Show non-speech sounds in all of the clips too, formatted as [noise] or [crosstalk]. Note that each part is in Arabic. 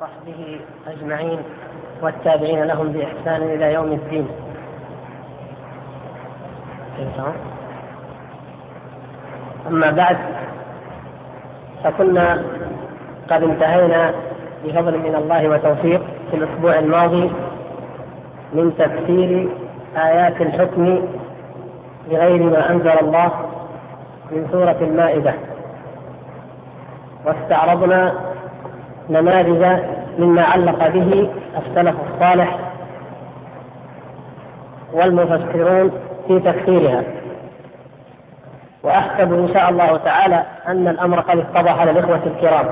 وصحبه أجمعين والتابعين لهم بإحسان إلى يوم الدين. أما بعد فكنا قد انتهينا بفضل من الله وتوفيق في الأسبوع الماضي من تفسير آيات الحكم بغير ما أنزل الله من سورة المائدة. واستعرضنا نماذج مما علق به السلف الصالح والمفسرون في تفسيرها. وأحسب إن شاء الله تعالى أن الأمر قد اتضح للإخوة الكرام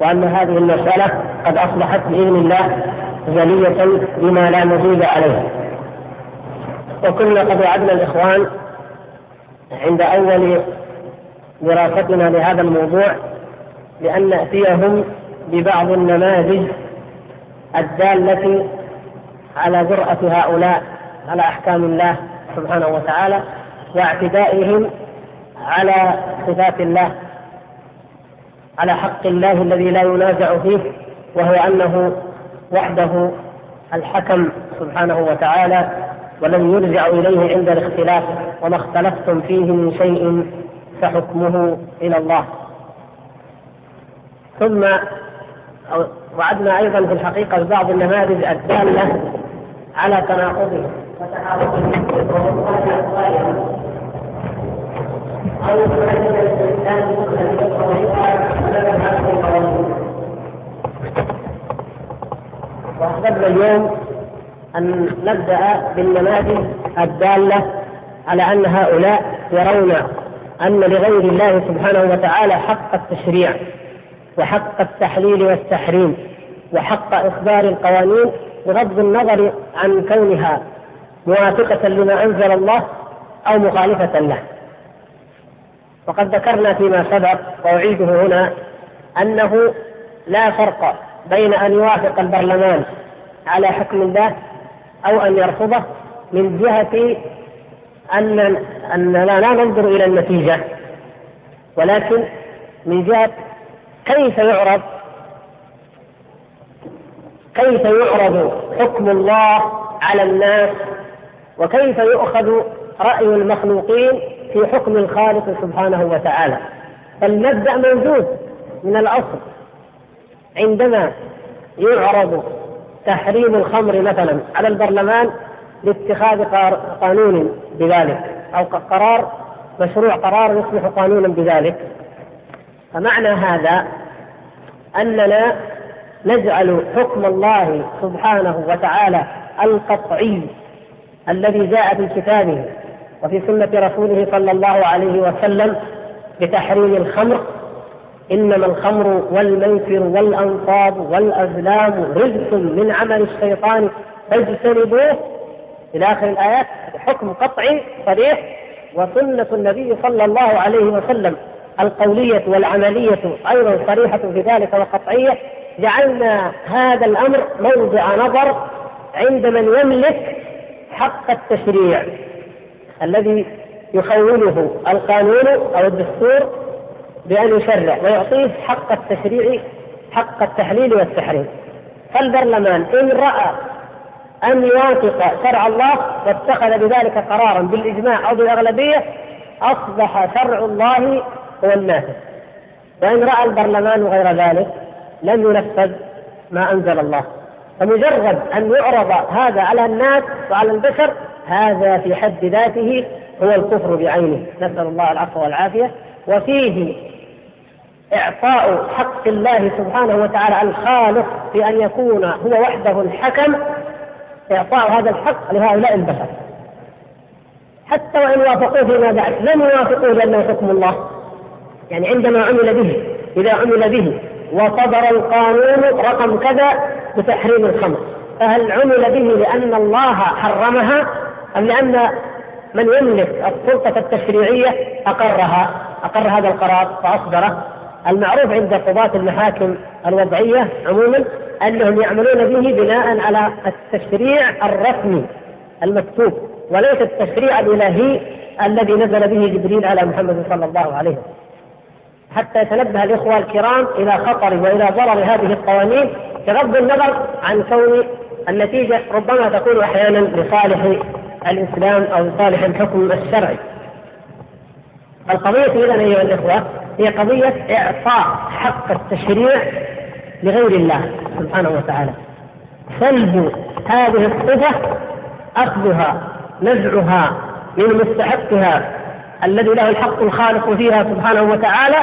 وأن هذه المسألة قد أصبحت بإذن الله جلية بما لا مزيد عليها وكنا قد وعدنا الإخوان عند أول دراستنا لهذا الموضوع بأن نأتيهم ببعض النماذج الدالة على جرأة هؤلاء على أحكام الله سبحانه وتعالى واعتدائهم على صفات الله على حق الله الذي لا ينازع فيه وهو أنه وحده الحكم سبحانه وتعالى ولم يرجع إليه عند الاختلاف وما اختلفتم فيه من شيء فحكمه إلى الله. ثم وعدنا أيضا في الحقيقة ببعض النماذج الدالة على تناقضه وتحاربه أو وأحببنا اليوم أن نبدأ بالنماذج الدالة على أن هؤلاء يرون أن لغير الله سبحانه وتعالى حق التشريع. وحق التحليل والتحريم وحق إصدار القوانين بغض النظر عن كونها موافقة لما أنزل الله أو مخالفة له. وقد ذكرنا فيما سبق وأعيده هنا أنه لا فرق بين أن يوافق البرلمان على حكم الله أو أن يرفضه من جهة أن أننا لا ننظر إلى النتيجة ولكن من جهة كيف يعرض؟ كيف يعرض حكم الله على الناس؟ وكيف يؤخذ رأي المخلوقين في حكم الخالق سبحانه وتعالى؟ فالمبدأ موجود من الأصل. عندما يعرض تحريم الخمر مثلا على البرلمان لاتخاذ قانون بذلك أو قرار مشروع قرار يصبح قانونا بذلك. فمعنى هذا أننا نجعل حكم الله سبحانه وتعالى القطعي الذي جاء في كتابه وفي سنة رسوله صلى الله عليه وسلم بتحريم الخمر. إنما الخمر والميسر والأنصاب والأزلام رزق من عمل الشيطان فاجتنبوه. إلى آخر الآيات حكم قطعي صريح وسنة النبي صلى الله عليه وسلم. القولية والعملية أيضا صريحة في ذلك وقطعية. جعلنا هذا الأمر موضع نظر عند من يملك حق التشريع الذي يخوله القانون أو الدستور بأن يشرع ويعطيه حق التشريع حق التحليل والتحريم. فالبرلمان إن رأى أن يوافق شرع الله واتخذ بذلك قرارا بالإجماع أو بالأغلبية أصبح شرع الله هو النافذ. وإن رأى البرلمان غير ذلك لم ينفذ ما أنزل الله. فمجرد أن يعرض هذا على الناس وعلى البشر هذا في حد ذاته هو الكفر بعينه. نسأل الله العفو والعافية. وفيه إعطاء حق الله سبحانه وتعالى الخالق في أن يكون هو وحده الحكم. إعطاء هذا الحق لهؤلاء البشر. حتى وإن وافقوه فيما بعد لم يوافقوه لأنه حكم الله. يعني عندما عمل به إذا عمل به وصدر القانون رقم كذا بتحريم الخمر. فهل عمل به لأن الله حرمها أم لأن من يملك السلطة التشريعية أقرها؟ أقر هذا القرار فأصدره. المعروف عند قضاة المحاكم الوضعية عموما أنهم يعملون به بناء على التشريع الرسمي المكتوب وليس التشريع الإلهي الذي نزل به جبريل على محمد صلى الله عليه وسلم. حتى يتنبه الإخوة الكرام إلى خطر وإلى ضرر هذه القوانين بغض النظر عن كون النتيجة ربما تكون أحيانا لصالح الإسلام أو لصالح الحكم الشرعي. القضية إذا أيها الإخوة هي قضية إعطاء حق التشريع لغير الله سبحانه وتعالى. سلب هذه الصفة أخذها نزعها من مستحقها الذي له الحق الخالق فيها سبحانه وتعالى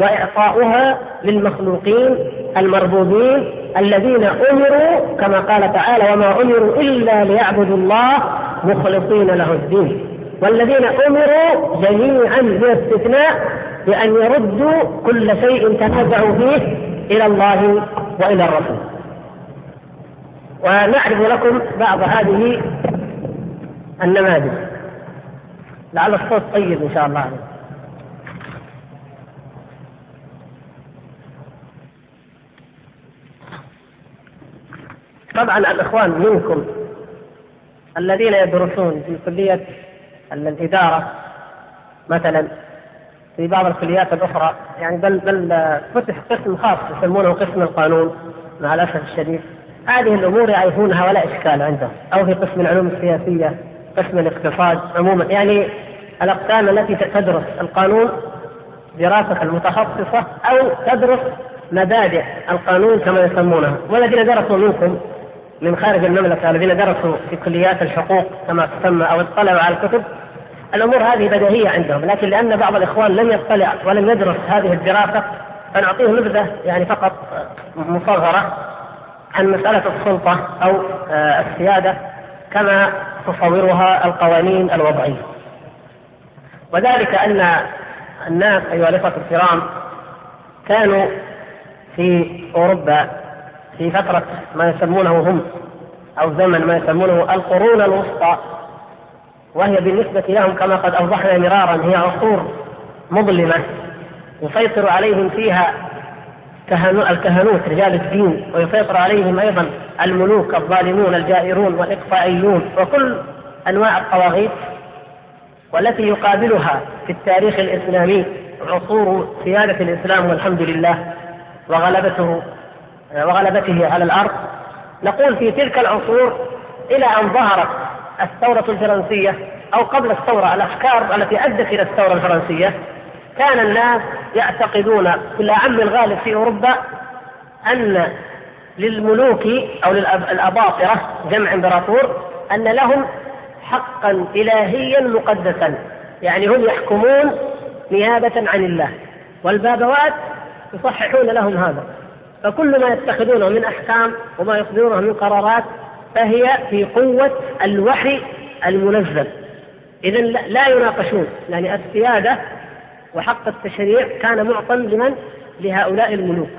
وإعطاؤها للمخلوقين المربوبين الذين أمروا كما قال تعالى وما أمروا إلا ليعبدوا الله مخلصين له الدين والذين أمروا جميعا باستثناء بأن يردوا كل شيء تنازعوا فيه إلى الله وإلى الرسول. ونعرض لكم بعض هذه النماذج. لعل الصوت طيب إن شاء الله. طبعا الإخوان منكم الذين يدرسون في كلية الإدارة مثلا في بعض الكليات الأخرى يعني بل بل فتح قسم خاص يسمونه قسم القانون مع الأسف الشديد. هذه الأمور يعرفونها ولا إشكال عندهم أو في قسم العلوم السياسية قسم الاقتصاد عموما. يعني الأقسام التي تدرس القانون دراسة المتخصصة أو تدرس مبادئ القانون كما يسمونها. والذين درسوا منكم من خارج المملكة الذين درسوا في كليات الحقوق كما تسمى أو اطلعوا على الكتب الأمور هذه بديهية عندهم. لكن لأن بعض الإخوان لم يطلع ولم يدرس هذه الدراسة فنعطيه نبذة يعني فقط مصغرة عن مسألة السلطة أو آه، السيادة. كما تصورها القوانين الوضعية. وذلك أن الناس أيها الإخوة الكرام كانوا في أوروبا في فترة ما يسمونه هم أو زمن ما يسمونه القرون الوسطى وهي بالنسبة لهم كما قد أوضحنا مرارا هي عصور مظلمة يسيطر عليهم فيها الكهنوت رجال الدين. ويسيطر عليهم أيضا الملوك الظالمون الجائرون والإقصائيون وكل أنواع الطواغيت والتي يقابلها في التاريخ الإسلامي عصور سيادة الإسلام والحمد لله وغلبته وغلبته على الأرض. نقول في تلك العصور إلى أن ظهرت الثورة الفرنسية أو قبل الثورة الأفكار التي أدت إلى الثورة الفرنسية كان الناس يعتقدون في الأعم الغالب في أوروبا أن للملوك أو للأباطرة جمع إمبراطور أن لهم حقا إلهيا مقدسا. يعني هم يحكمون نيابة عن الله. والبابوات يصححون لهم هذا. فكل ما يتخذونه من أحكام وما يصدرونه من قرارات فهي في قوة الوحي المنزل. إذا لا يناقشون. يعني السيادة وحق التشريع كان معطى لمن؟ لهؤلاء الملوك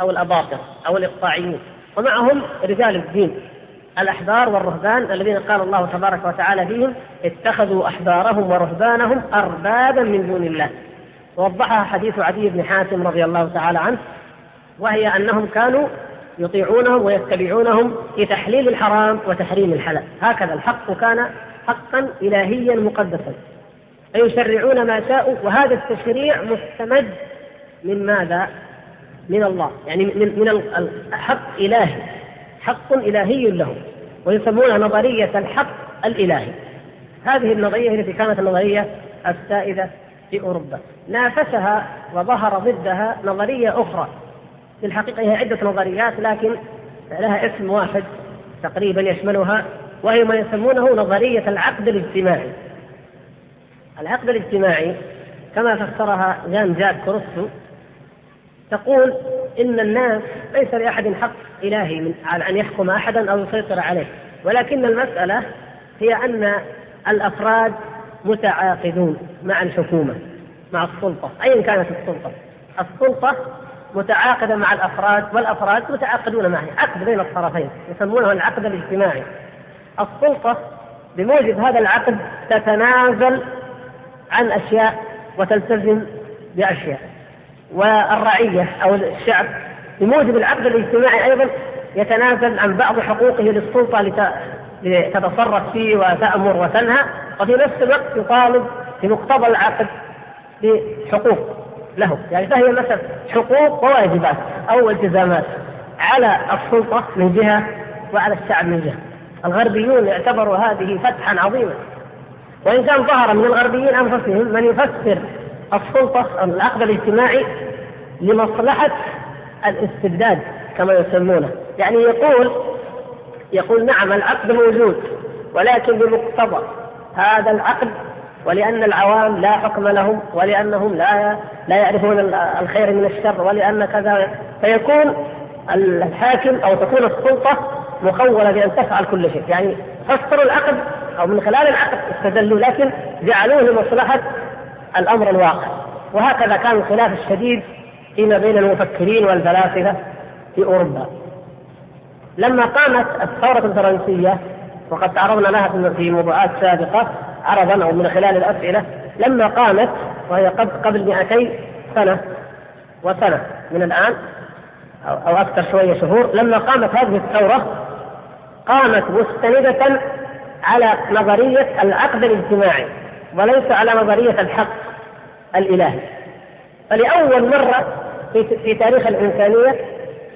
أو الأباطرة أو الإقطاعيين ومعهم رجال الدين الأحبار والرهبان الذين قال الله تبارك وتعالى فيهم اتخذوا أحبارهم ورهبانهم أربابا من دون الله. ووضحها حديث عدي بن حاتم رضي الله تعالى عنه وهي أنهم كانوا يطيعونهم ويتبعونهم في تحليل الحرام وتحريم الحلال. هكذا الحق كان حقا إلهيا مقدسا. فيشرعون ما شاءوا وهذا التشريع مستمد من ماذا؟ من الله يعني من من الحق إلهي حق إلهي له ويسمونها نظرية الحق الإلهي. هذه النظرية التي كانت النظرية السائدة في أوروبا. نافسها وظهر ضدها نظرية أخرى. في الحقيقة هي عدة نظريات لكن لها اسم واحد تقريبا يشملها وهي ما يسمونه نظرية العقد الاجتماعي. العقد الاجتماعي كما فسرها جان جاك كروسو تقول إن الناس ليس لأحد حق إلهي من أن يحكم أحدا أو يسيطر عليه ولكن المسألة هي أن الأفراد متعاقدون مع الحكومة مع السلطة أيا كانت السلطة. السلطة متعاقدة مع الأفراد والأفراد متعاقدون معه عقد بين الطرفين يسمونه العقد الاجتماعي. السلطة بموجب هذا العقد تتنازل عن أشياء وتلتزم بأشياء. والرعية أو الشعب بموجب العقد الاجتماعي أيضا يتنازل عن بعض حقوقه للسلطة لتتصرف فيه وتأمر وتنهى وفي نفس الوقت يطالب بمقتضى العقد بحقوق له. يعني فهي مثلا حقوق وواجبات أو التزامات على السلطة من جهة وعلى الشعب من جهة. الغربيون اعتبروا هذه فتحا عظيما. وإن كان ظهر من الغربيين أنفسهم من يفسر السلطة العقد الاجتماعي لمصلحة الاستبداد كما يسمونه. يعني يقول يقول نعم العقد موجود ولكن بمقتضى هذا العقد ولأن العوام لا حكم لهم ولأنهم لا لا يعرفون الخير من الشر ولأن كذا. فيكون الحاكم أو تكون السلطة مخولة بأن تفعل كل شيء. يعني فسروا العقد أو من خلال العقد استدلوا لكن جعلوه لمصلحة الأمر الواقع. وهكذا كان الخلاف الشديد فيما بين المفكرين والفلاسفة في أوروبا. لما قامت الثورة الفرنسية وقد تعرضنا لها في موضوعات سابقة عرضا أو من خلال الأسئلة لما قامت وهي قبل 200 سنة وسنة من الآن أو أكثر شوية شهور لما قامت هذه الثورة قامت مستندة على نظرية العقد الاجتماعي وليس على نظرية الحق الإلهي. فلأول مرة في, تاريخ الإنسانية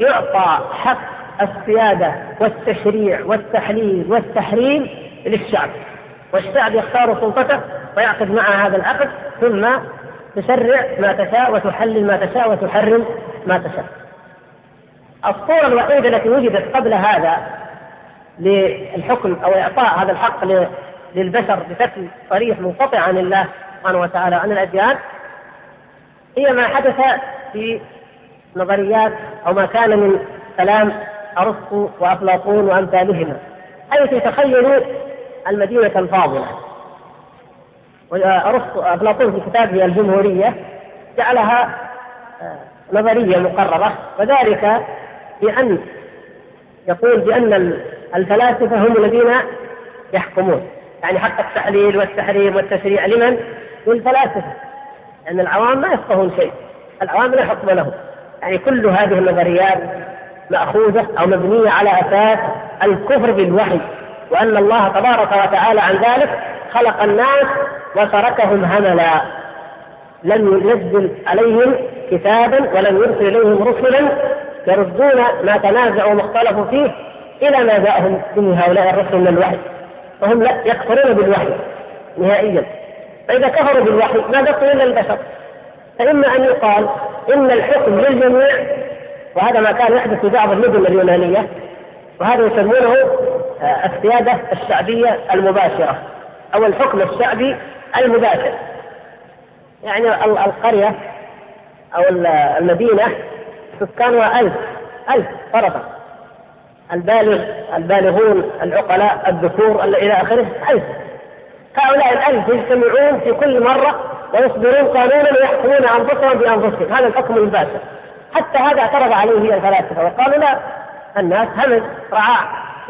يعطى حق السيادة والتشريع والتحليل والتحريم للشعب. والشعب يختار سلطته ويعقد معها هذا العقد ثم تشرع ما تشاء وتحلل ما تشاء وتحرم ما تشاء. الصورة الوحيدة التي وجدت قبل هذا للحكم أو إعطاء هذا الحق للبشر بشكل صريح منقطع عن الله سبحانه وتعالى عن الأديان هي ما حدث في نظريات أو ما كان من كلام أرسطو وأفلاطون وأمثالهما حيث تخيلوا المدينة الفاضلة. وأرسطو أفلاطون في كتابه الجمهورية جعلها آه، نظرية مقررة وذلك بأن يقول بأن الفلاسفة هم الذين يحكمون. يعني حق التحليل والتحريم والتشريع لمن؟ للفلاسفة. لأن العوام ما يفقهون شيء. العوام لا حكم لهم. يعني كل هذه النظريات مأخوذة أو مبنية على أساس الكفر بالوحي وأن الله تبارك وتعالى عن ذلك خلق الناس وتركهم هملا. لم ينزل عليهم كتابا ولم يرسل إليهم رسلا يردون ما تنازعوا واختلفوا فيه إلى ما جاءهم به هؤلاء الرسل من الوحي فهم لا يكفرون بالوحي نهائيا. فإذا كفروا بالوحي ما بقي إلا البشر. فإما أن يقال إن الحكم للجميع وهذا ما كان يحدث في بعض المدن اليونانية وهذا يسمونه آه، السيادة الشعبية المباشرة أو الحكم الشعبي المباشر. يعني القرية أو المدينة سكانها ألف ألف فرضا البالغ البالغون العقلاء الذكور إلى آخره ألف هؤلاء الألف يجتمعون في كل مرة ويصدرون قانونا ويحكمون أنفسهم بأنفسهم. هذا الحكم المباشر حتى هذا اعترض عليه الفلاسفة وقالوا لا الناس همج رعاع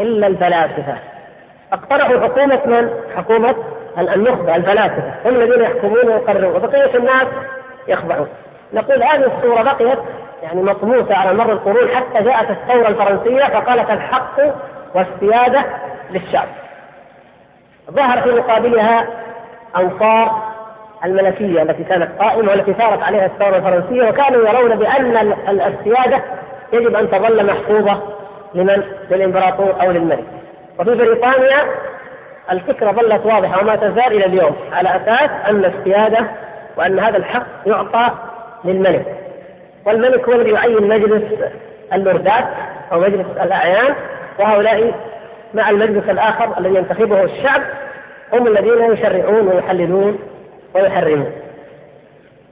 إلا الفلاسفة. اقترحوا حكومة من؟ حكومة النخبة الفلاسفة. هم الذين يحكمون ويقررون. وبقية الناس يخضعون. نقول هذه الصورة بقيت يعني مطموسة على مر القرون حتى جاءت الثورة الفرنسية فقالت الحق والسيادة للشعب ظهر في مقابلها أنصار الملكية التي كانت قائمة والتي ثارت عليها الثورة الفرنسية وكانوا يرون بأن السيادة يجب أن تظل محفوظة لمن؟ للإمبراطور أو للملك. وفي بريطانيا الفكرة ظلت واضحة وما تزال إلى اليوم على أساس أن السيادة وأن هذا الحق يعطى للملك. والملك هو الذي يعين مجلس اللوردات أو مجلس الأعيان وهؤلاء مع المجلس الآخر الذي ينتخبه الشعب هم الذين يشرعون ويحللون ويحرمون.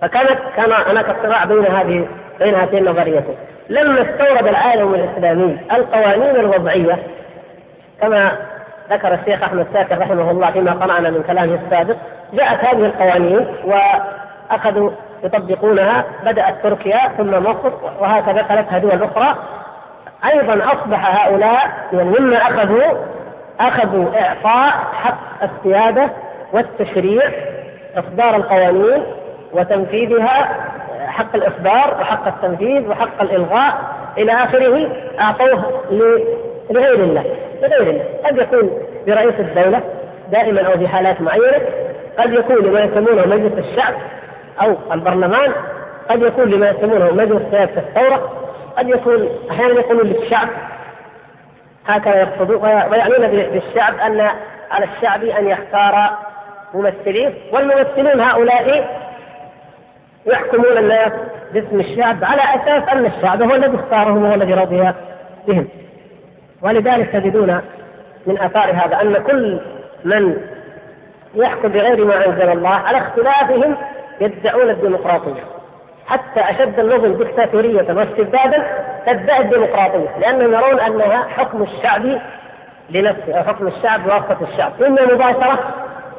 فكانت كان هناك صراع بين هذه بين هاتين النظريتين لما استورد العالم الإسلامي القوانين الوضعية كما ذكر الشيخ أحمد ساكر رحمه الله فيما قرأنا من كلامه السابق جاءت هذه القوانين وأخذوا يطبقونها بدأت تركيا ثم مصر وهكذا ثلاثها دول أخرى. أيضا أصبح هؤلاء يعني مما أخذوا أخذوا إعطاء حق السيادة والتشريع إصدار القوانين وتنفيذها حق الإصدار وحق التنفيذ وحق الإلغاء إلى آخره أعطوه لغير الله لغير الله. قد يكون برئيس الدولة دائما أو في حالات معينة قد يكون لما يسمونه مجلس الشعب أو البرلمان قد يكون لما يسمونه مجلس سياسة الثورة قد يكون أحيانا يقولون للشعب هكذا يقصدون ويعنون بالشعب أن على الشعب أن يختار ممثلين والممثلون هؤلاء يحكمون الناس باسم الشعب على أساس أن الشعب هو الذي اختارهم وهو الذي رضي بهم. ولذلك تجدون من آثار هذا أن كل من يحكم بغير ما أنزل الله على اختلافهم يدعون الديمقراطية. حتى أشد النظم دكتاتوريه واستبدادا تدعي الديمقراطية لأنهم يرون أنها حكم الشعب لنفسه أو حكم الشعب بواسطه الشعب. اما مباشره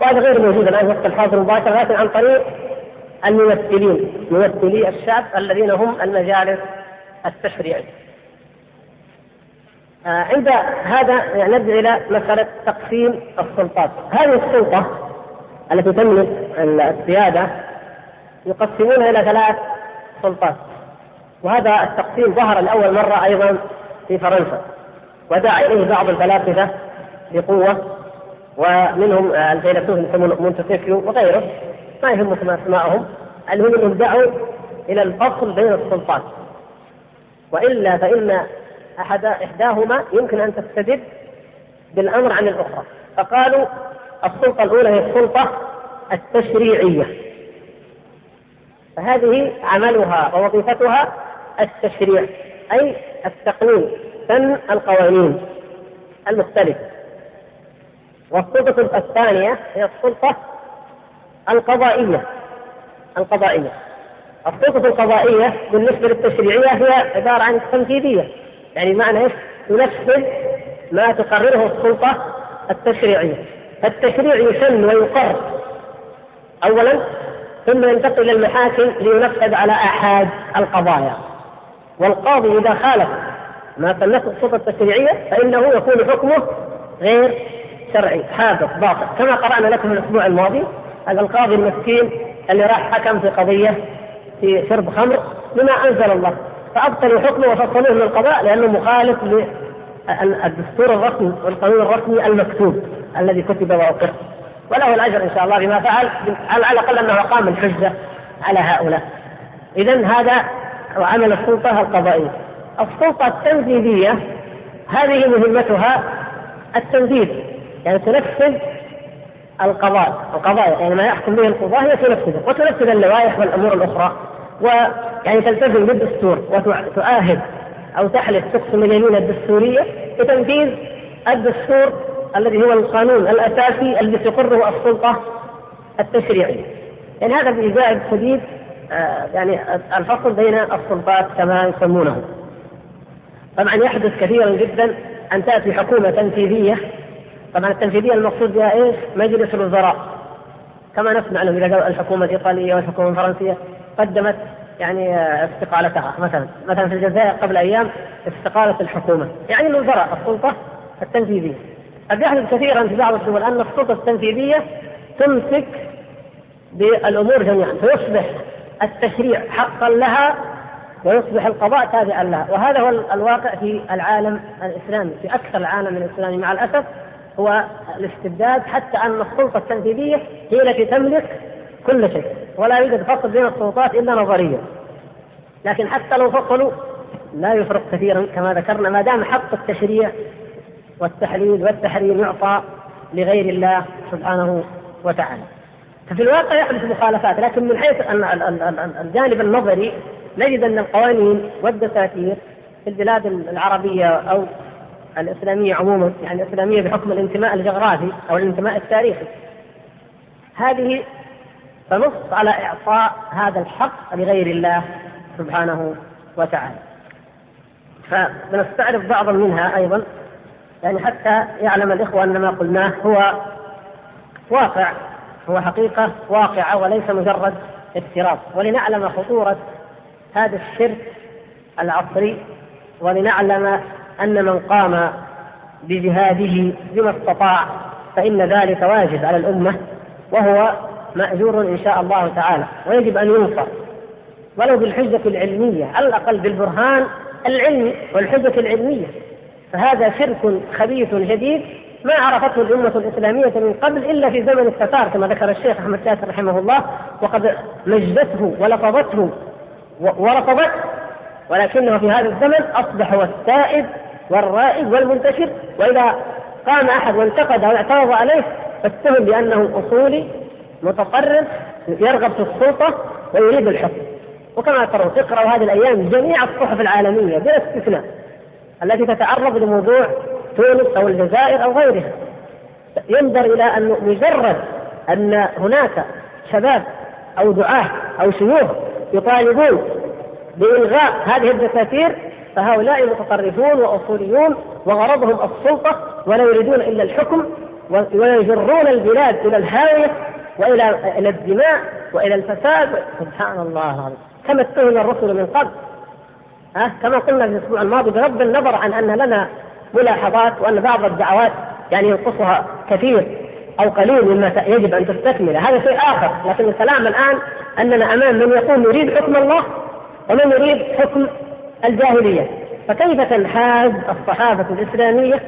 وهذا غير موجود الآن وقت الحاضر مباشرة لكن عن طريق الممثلين ممثلي الشعب الذين هم المجالس التشريعية. آه، عند هذا يعني نرجع إلى مسألة تقسيم السلطات. هذه السلطة التي تملك السيادة يقسمونها إلى ثلاث سلطات. وهذا التقسيم ظهر لأول مرة أيضا في فرنسا. ودعا إليه بعض الفلاسفة بقوة ومنهم الفيلسوف يسمونه مونتسكيو وغيره. ما يهمكم اسماءهم المهم إنهم دعوا إلى الفصل بين السلطات. وإلا فإن أحد إحداهما يمكن أن تستجد بالأمر عن الأخرى. فقالوا السلطة الأولى هي السلطة التشريعية. فهذه عملها ووظيفتها التشريع أي التقنين سن القوانين المختلفة. والسلطة الثانية هي السلطة القضائية القضائية. السلطة القضائية بالنسبة للتشريعية هي عبارة عن التنفيذية يعني معنى إيش؟ تنفذ ما تقرره السلطة التشريعية. فالتشريع يسن ويقر. أولا ثم ينتقل إلى المحاكم لينفذ على آحاد القضايا. والقاضي إذا خالف ما سنته السلطة التشريعية فإنه يكون حكمه غير شرعي حادث باطل. كما قرأنا لكم الأسبوع الماضي هذا القاضي المسكين اللي راح حكم في قضية في شرب خمر بما أنزل الله. فأبطلوا حكمه وفصلوه من القضاء لأنه مخالف للدستور الرسمي والقانون الرسمي المكتوب الذي كتب واقر وله الأجر إن شاء الله بما فعل على الأقل أنه أقام الحجة على هؤلاء. اذا هذا عمل السلطة القضائية. السلطة التنفيذية هذه مهمتها التنفيذ يعني تنفذ القضاء. القضايا يعني ما يحكم به القضاة هي تنفذه وتنفذ اللوائح والأمور الأخرى ويعني تلتزم بالدستور وتؤاهد أو تحلف تقسم اليمين الدستورية بتنفيذ الدستور الذي هو القانون الأساسي الذي تقره السلطة التشريعية. يعني هذا بإيجاز شديد آه، يعني الفصل بين السلطات كما يسمونه. طبعا يحدث كثيرا جدا أن تأتي حكومة تنفيذية. طبعا التنفيذية المقصود بها إيش؟ مجلس الوزراء. كما نسمع لهم إذا الحكومة الإيطالية والحكومة الفرنسية قدمت يعني استقالتها. مثلا مثلا في الجزائر قبل أيام استقاله الحكومة. يعني الوزراء السلطة التنفيذية. قد يحدث كثيرا في بعض الدول أن السلطه التنفيذية تمسك بالأمور جميعا فيصبح التشريع حقا لها ويصبح القضاء تابعا لها. وهذا هو الواقع في العالم الإسلامي في أكثر العالم الإسلامي مع الأسف هو الاستبداد حتى أن السلطه التنفيذية هي التي تملك كل شيء ولا يوجد فصل بين السلطات إلا نظريا. لكن حتى لو فصلوا لا يفرق كثيرا كما ذكرنا ما دام حق التشريع والتحليل والتحرير يعطى لغير الله سبحانه وتعالى. ففي الواقع يحدث مخالفات لكن من حيث الجانب النظري نجد أن القوانين والدساتير في البلاد العربية أو الإسلامية عموما يعني الإسلامية بحكم الانتماء الجغرافي أو الانتماء التاريخي. هذه تنص على إعطاء هذا الحق لغير الله سبحانه وتعالى. فبنستعرض بعضا منها أيضا. يعني حتى يعلم الإخوة أن ما قلناه هو واقع هو حقيقة واقعة وليس مجرد افتراض. ولنعلم خطورة هذا الشرك العصري ولنعلم أن من قام بجهاده بما استطاع فإن ذلك واجب على الأمة وهو مأجور إن شاء الله تعالى. ويجب أن ينصر. ولو بالحجة العلمية على الأقل بالبرهان العلمي والحجة العلمية. فهذا شرك خبيث جديد ما عرفته الأمة الإسلامية من قبل إلا في زمن التتار كما ذكر الشيخ أحمد شاكر رحمه الله وقد مجدته ولفظته ورفضته ولكنه في هذا الزمن أصبح هو السائد والرائد والمنتشر وإذا قام أحد وانتقد أو اعترض عليه فاتهم بأنه أصولي متقرر يرغب في السلطة ويريد الحكم. وكما ترون اقرأوا هذه الأيام جميع الصحف العالمية بلا استثناء. التي تتعرض لموضوع تونس أو الجزائر أو غيرها. ينظر إلى أن مجرد أن هناك شباب أو دعاة أو شيوخ يطالبون بإلغاء هذه الدساتير فهؤلاء متطرفون وأصوليون وغرضهم السلطة ولا يريدون إلا الحكم ويجرون البلاد إلى الهاوية وإلى إلى الدماء وإلى الفساد. سبحان الله. كما اتهم الرسل من قبل. ها؟ كما قلنا في الأسبوع الماضي بغض النظر عن أن لنا ملاحظات وأن بعض الدعوات يعني ينقصها كثير أو قليل مما يجب أن تستكمل. هذا شيء آخر لكن الكلام الآن أننا أمام من يقول نريد حكم الله ومن يريد حكم الجاهلية. فكيف تنحاز الصحافة الإسلامية؟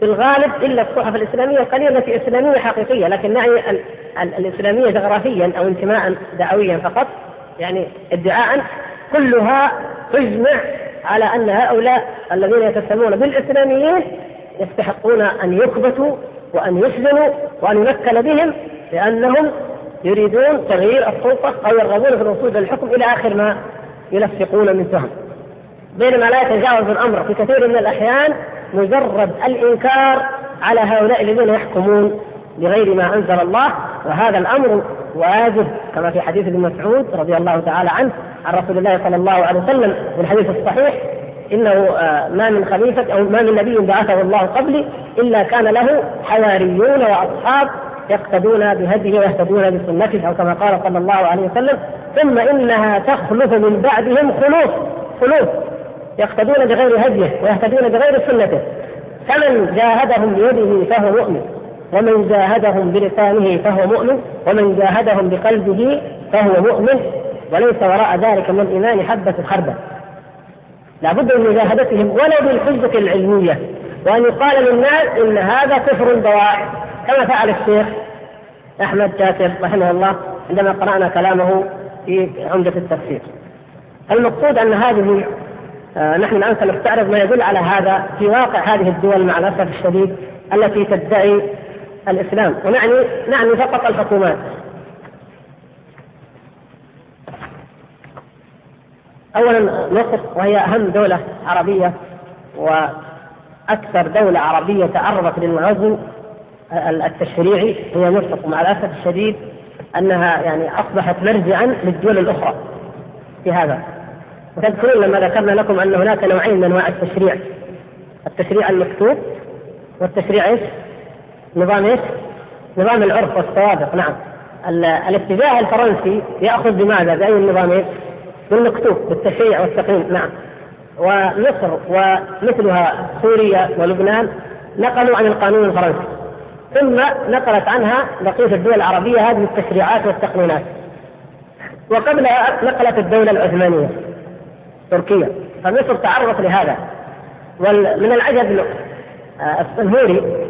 في الغالب إلا الصحف الإسلامية القليلة التي إسلامية حقيقية لكن نعني الإسلامية جغرافيا أو انتماء دعويا فقط يعني ادعاء كلها تجمع على أن هؤلاء الذين يتسمون بالإسلاميين يستحقون أن يكبتوا وأن يسجنوا وأن يمكن بهم لأنهم يريدون تغيير السلطة أو يرغبون في الوصول إلى الحكم إلى آخر ما يلفقون من تهم. بينما لا يتجاوز الأمر في كثير من الأحيان مجرد الإنكار على هؤلاء الذين يحكمون بغير ما أنزل الله وهذا الأمر واجب كما في حديث ابن مسعود رضي الله تعالى عنه عن رسول الله صلى الله عليه وسلم في الحديث الصحيح إنه آه، ما من خليفة أو ما من نبي بعثه الله قبلي إلا كان له حواريون وأصحاب يقتدون بهديه ويهتدون بسنته أو كما قال صلى الله عليه وسلم ثم إنها تخلف من بعدهم خلوف خلوف يقتدون بغير هديه ويهتدون بغير سنته فمن جاهدهم بيده فهو مؤمن. ومن جاهدهم بلسانه فهو مؤمن ومن جاهدهم بقلبه فهو مؤمن وليس وراء ذلك من الإيمان حبة خردل. لابد من مجاهدتهم ولو بالحجة العلمية. وأن يقال للناس إن هذا كفر بواح كما فعل الشيخ أحمد شاكر رحمه الله عندما قرأنا كلامه في عمدة التفسير. المقصود أن هذه آه نحن الآن سنستعرض ما يدل على هذا في واقع هذه الدول مع الأسف الشديد التي تدعي الإسلام ونعني نعني فقط الحكومات أولا مصر وهي أهم دولة عربية وأكثر دولة عربية تعرضت للنظم التشريعي هي مصر ومع الأسف الشديد أنها يعني أصبحت مرجعا للدول الأخرى في هذا وتذكرون لما ذكرنا لكم أن هناك نوعين من أنواع التشريع التشريع المكتوب والتشريع؟ نظام إيش؟ نظام العرف والسوابق نعم الاتجاه الفرنسي يأخذ بماذا؟ بأي النظامين؟ بالمكتوب بالتشريع والتقييم نعم ومصر ومثلها سوريا ولبنان نقلوا عن القانون الفرنسي ثم نقلت عنها بقية الدول العربية هذه التشريعات والتقنينات وقبلها نقلت الدولة العثمانية تركيا فمصر تعرضت لهذا ومن العجب السنهوري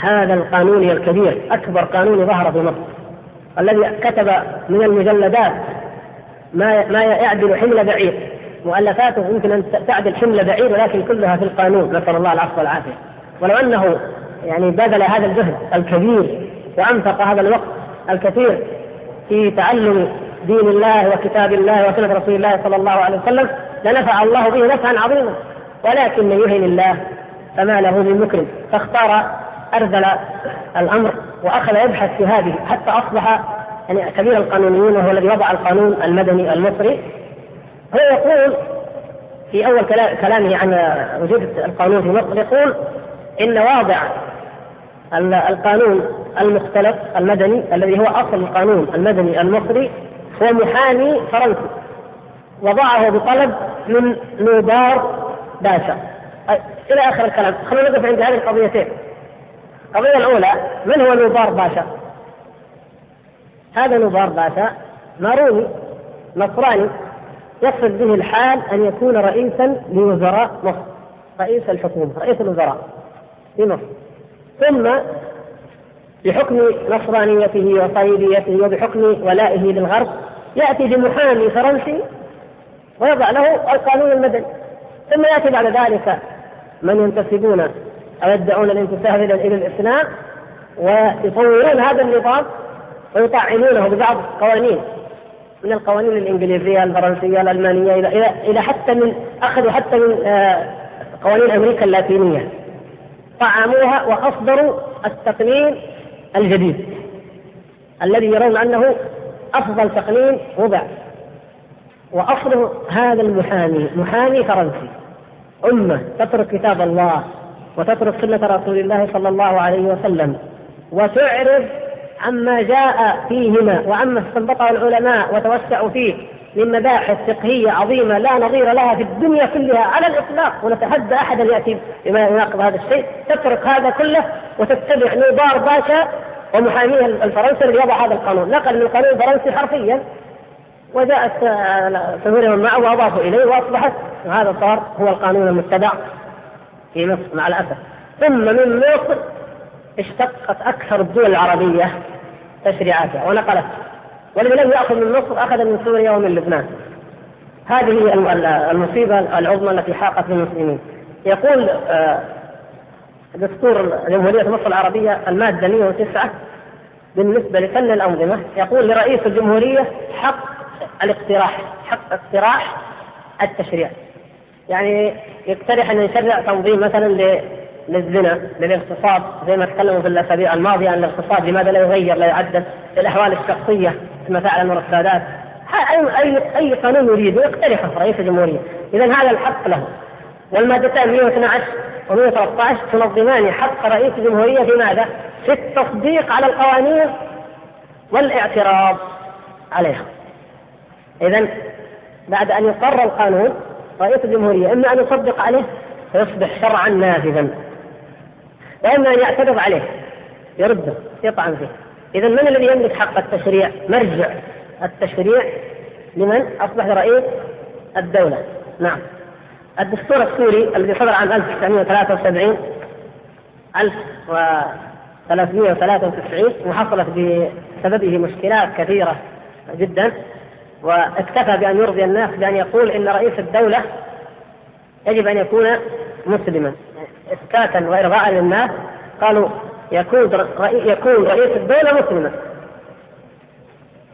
هذا القانوني الكبير أكبر قانوني ظهر في مصر. الذي كتب من المجلدات ما ما يعدل حمل بعير. مؤلفاته يمكن أن تعدل حمل بعير ولكن كلها في القانون. نسأل الله العفو والعافية. ولو أنه يعني بذل هذا الجهد الكبير وأنفق هذا الوقت الكثير في تعلم دين الله وكتاب الله وسنة رسول الله صلى الله عليه وسلم لنفع الله به نفعا عظيما. ولكن يهن الله فما له من مكرم. فاختار أرذل الأمر وأخذ يبحث في هذه حتى أصبح يعني كبير القانونيين وهو الذي وضع القانون المدني المصري. هو يقول في أول كلامه عن وجود القانون في مصر يقول إن واضع القانون المختلف المدني الذي هو أصل القانون المدني المصري هو محامي فرنسي. وضعه بطلب من نوبار باشا. إلى آخر الكلام. خلونا نقف عند هذه القضيتين. القضية الأولى من هو نوبار باشا؟ هذا نوبار باشا ماروني نصراني يقصد به الحال أن يكون رئيسا لوزراء مصر رئيس الحكومة رئيس الوزراء في مصر ثم بحكم نصرانيته وصليبيته وبحكم ولائه للغرب يأتي بمحامي فرنسي ويضع له القانون المدني ثم يأتي بعد ذلك من ينتسبون أو يدعون الانتساب إلى الإسلام ويطورون هذا النظام ويطعنونه ببعض القوانين من القوانين الإنجليزية الفرنسية الألمانية إلى إلى إلى حتى من أخذوا حتى من آه، قوانين أمريكا اللاتينية. طعموها وأصدروا التقنين الجديد الذي يرون أنه أفضل تقنين وضع. وأصله هذا المحامي محامي فرنسي. أمة تترك كتاب الله. وتترك سنة رسول الله صلى الله عليه وسلم. وتعرض عما جاء فيهما وعما استنبطه العلماء وتوسعوا فيه من مباحث فقهية عظيمة لا نظير لها في الدنيا كلها على الإطلاق. ونتحدى أحدا يأتي بما يناقض هذا الشيء. تترك هذا كله وتتبع نوبار باشا ومحاميه الفرنسي الذي يضع هذا القانون. نقل من القانون الفرنسي حرفيا. وجاءت سهولة من معه وأضافوا إليه وأصبحت وهذا صار هو القانون المتبع. في مصر مع الأسف ثم من مصر اشتقت أكثر الدول العربية تشريعاتها ونقلت. والذي لم يأخذ من مصر أخذ من سوريا ومن لبنان. هذه المصيبة العظمى التي حاقت بالمسلمين. يقول آه، دستور جمهورية مصر العربية المادة 109 بالنسبة لفن الأنظمة يقول لرئيس الجمهورية حق الاقتراح حق اقتراح التشريع. يعني يقترح أن يشرع تنظيم مثلا للزنا للاغتصاب زي ما تكلموا في الأسابيع الماضية عن الاغتصاب لماذا لا يغير لا يعدل الأحوال الشخصية كما فعل المرتدات اي اي أي قانون يريد يقترحه رئيس الجمهوريه اذا هذا الحق له والمادتان 112 و 113 تنظمان حق رئيس الجمهوريه في ماذا؟ في التصديق على القوانين والاعتراض عليها. اذا بعد أن يقر القانون رئيس الجمهورية إما أن يصدق عليه فيصبح شرعا نافذا. وإما أن يعترض عليه يرده يطعن فيه. إذا من الذي يملك حق التشريع؟ مرجع التشريع لمن؟ أصبح رئيس الدولة. نعم. الدستور السوري الذي صدر عام 1973 1393 وحصلت بسببه مشكلات كثيرة جدا. واكتفى بأن يرضي الناس بأن يقول إن رئيس الدولة يجب أن يكون مسلما إسكاتا وإرضاء للناس. قالوا يكون يكون رئيس الدولة مسلما.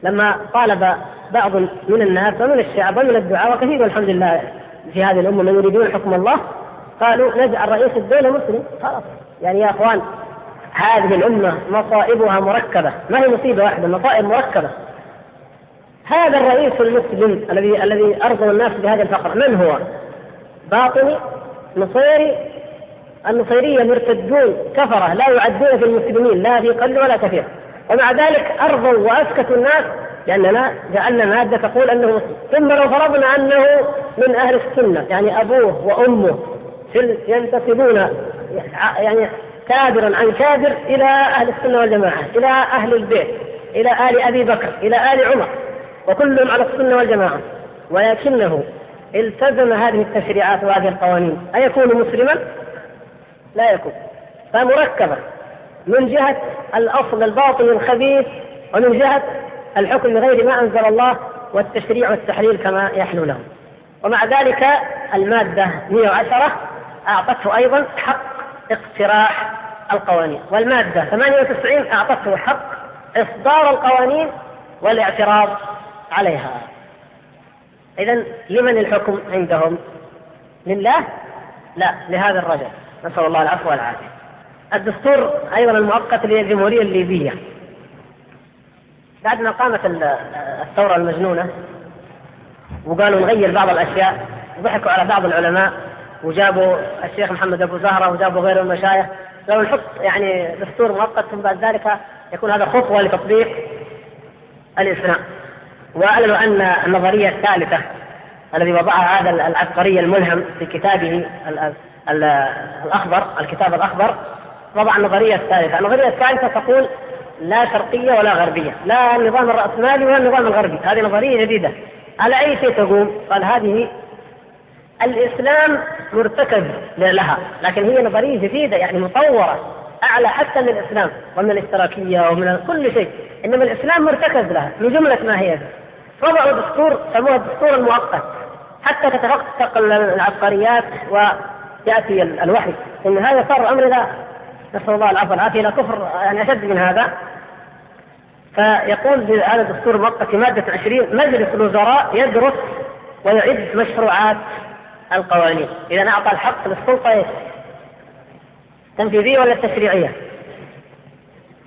لما طالب بعض من الناس ومن الشعب ومن الدعاء وكثير الحمد لله في هذه الأمة من يريدون حكم الله قالوا نجعل رئيس الدولة مسلم. خلاص. يعني يا أخوان هذه الأمة مصائبها مركبة. ما هي مصيبة واحدة؟ مصائب مركبة. هذا الرئيس المسلم الذي الذي أرضى الناس بهذا الفقر من هو؟ باطني نصيري النصيرية مرتدون كفرة لا يعدون في المسلمين لا في قل ولا كثير ومع ذلك أرضوا وأسكتوا الناس لأننا جعلنا مادة تقول أنه مسلم. ثم لو فرضنا أنه من أهل السنة يعني أبوه وأمه ينتسبون يعني كابرا عن كابر إلى أهل السنة والجماعة إلى أهل البيت إلى آل أبي بكر إلى آل عمر. وكلهم على السنة والجماعة. ولكنه التزم هذه التشريعات وهذه القوانين. أيكون مسلما؟ لا يكون. فمركبة. من جهة الأصل الباطن الخبيث ومن جهة الحكم بغير ما أنزل الله والتشريع والتحليل كما يحلو له ومع ذلك المادة 110 أعطته أيضا حق اقتراح القوانين. والمادة 98 أعطته حق إصدار القوانين والاعتراض عليها. إذا لمن الحكم عندهم؟ لله؟ لا لهذا الرجل. نسأل الله العفو والعافية. الدستور أيضا المؤقت للجمهورية الليبية. بعد ما قامت الثورة المجنونة وقالوا نغير بعض الأشياء ضحكوا على بعض العلماء وجابوا الشيخ محمد أبو زهرة وجابوا غيره المشايخ. قالوا نحط يعني دستور مؤقت ثم بعد ذلك يكون هذا خطوة لتطبيق الإسلام. وأعلنوا أن النظرية الثالثة الذي وضعها هذا العبقري الملهم في كتابه الأخضر الكتاب الأخضر وضع النظرية الثالثة. النظرية الثالثة تقول لا شرقية ولا غربية لا النظام الرأسمالي ولا النظام الغربي. هذه نظرية جديدة. على أي شيء تقوم؟ قال هذه الإسلام مرتكز لها لكن هي نظرية جديدة يعني مطورة أعلى حتى من الإسلام ومن الاشتراكية ومن كل شيء. إنما الإسلام مرتكز لها من جملة ما هي وضعوا دستور سموه الدستور المؤقت حتى تتفقق العبقريات ويأتي الوحي. إن هذا صار الأمر إلى نسأل الله العفو والعافية. إلى كفر يعني أشد من هذا. فيقول هذا الدستور المؤقت في مادة 20 مجلس الوزراء يدرس ويعد مشروعات القوانين. إذا أعطى الحق للسلطة إيش؟ تنفيذية ولا تشريعية؟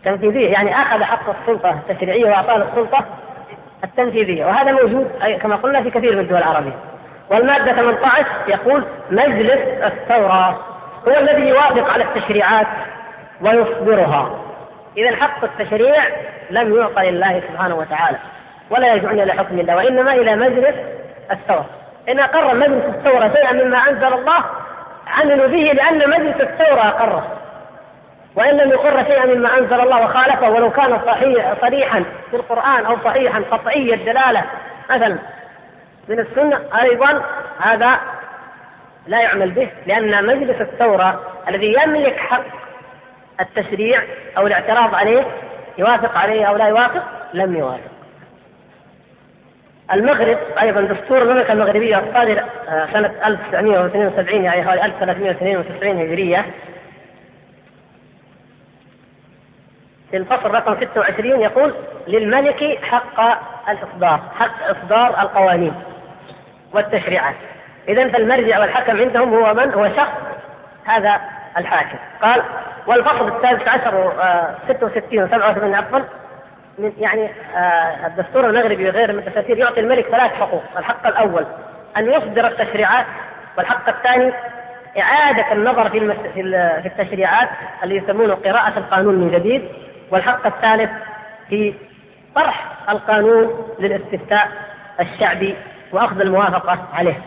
تنفيذية يعني أخذ حق السلطة التشريعية وأعطاه السلطة التنفيذية. وهذا موجود كما قلنا في كثير من الدول العربية. والمادة 18 يقول مجلس الثورة هو الذي يوافق على التشريعات ويصدرها. إذا حق التشريع لم يعطى لله سبحانه وتعالى ولا يرجعون إلى حكم الله وإنما إلى مجلس الثورة. إن أقر مجلس الثورة شيئا مما أنزل الله عملوا به لأن مجلس الثورة أقره. وإن لم يقر شيئا مما أنزل الله وخالفه ولو كان صحيح صريحا في القرآن أو صحيحا قطعي الدلالة. مثلا من السنة أيضا هذا لا يعمل به لأن مجلس الثورة الذي يملك حق التشريع أو الاعتراض عليه يوافق عليه أو لا يوافق لم يوافق. المغرب أيضا دستور المملكة المغربية الصادر آه، سنة 1972 يعني حوالي 1392 هجرية. في الفصل رقم 26 يقول للملك حق الإصدار حق إصدار القوانين والتشريعات. إذا فالمرجع والحكم عندهم هو من؟ هو شخص هذا الحاكم. قال والفصل الثالث عشر و 66 و 87 عفوا من يعني آه الدستور المغربي وغيره من الدساتير يعطي الملك ثلاث حقوق، الحق الأول أن يصدر التشريعات والحق الثاني إعادة النظر في في التشريعات اللي يسمونه قراءة القانون من جديد، والحق الثالث في طرح القانون للاستفتاء الشعبي وأخذ الموافقة عليه.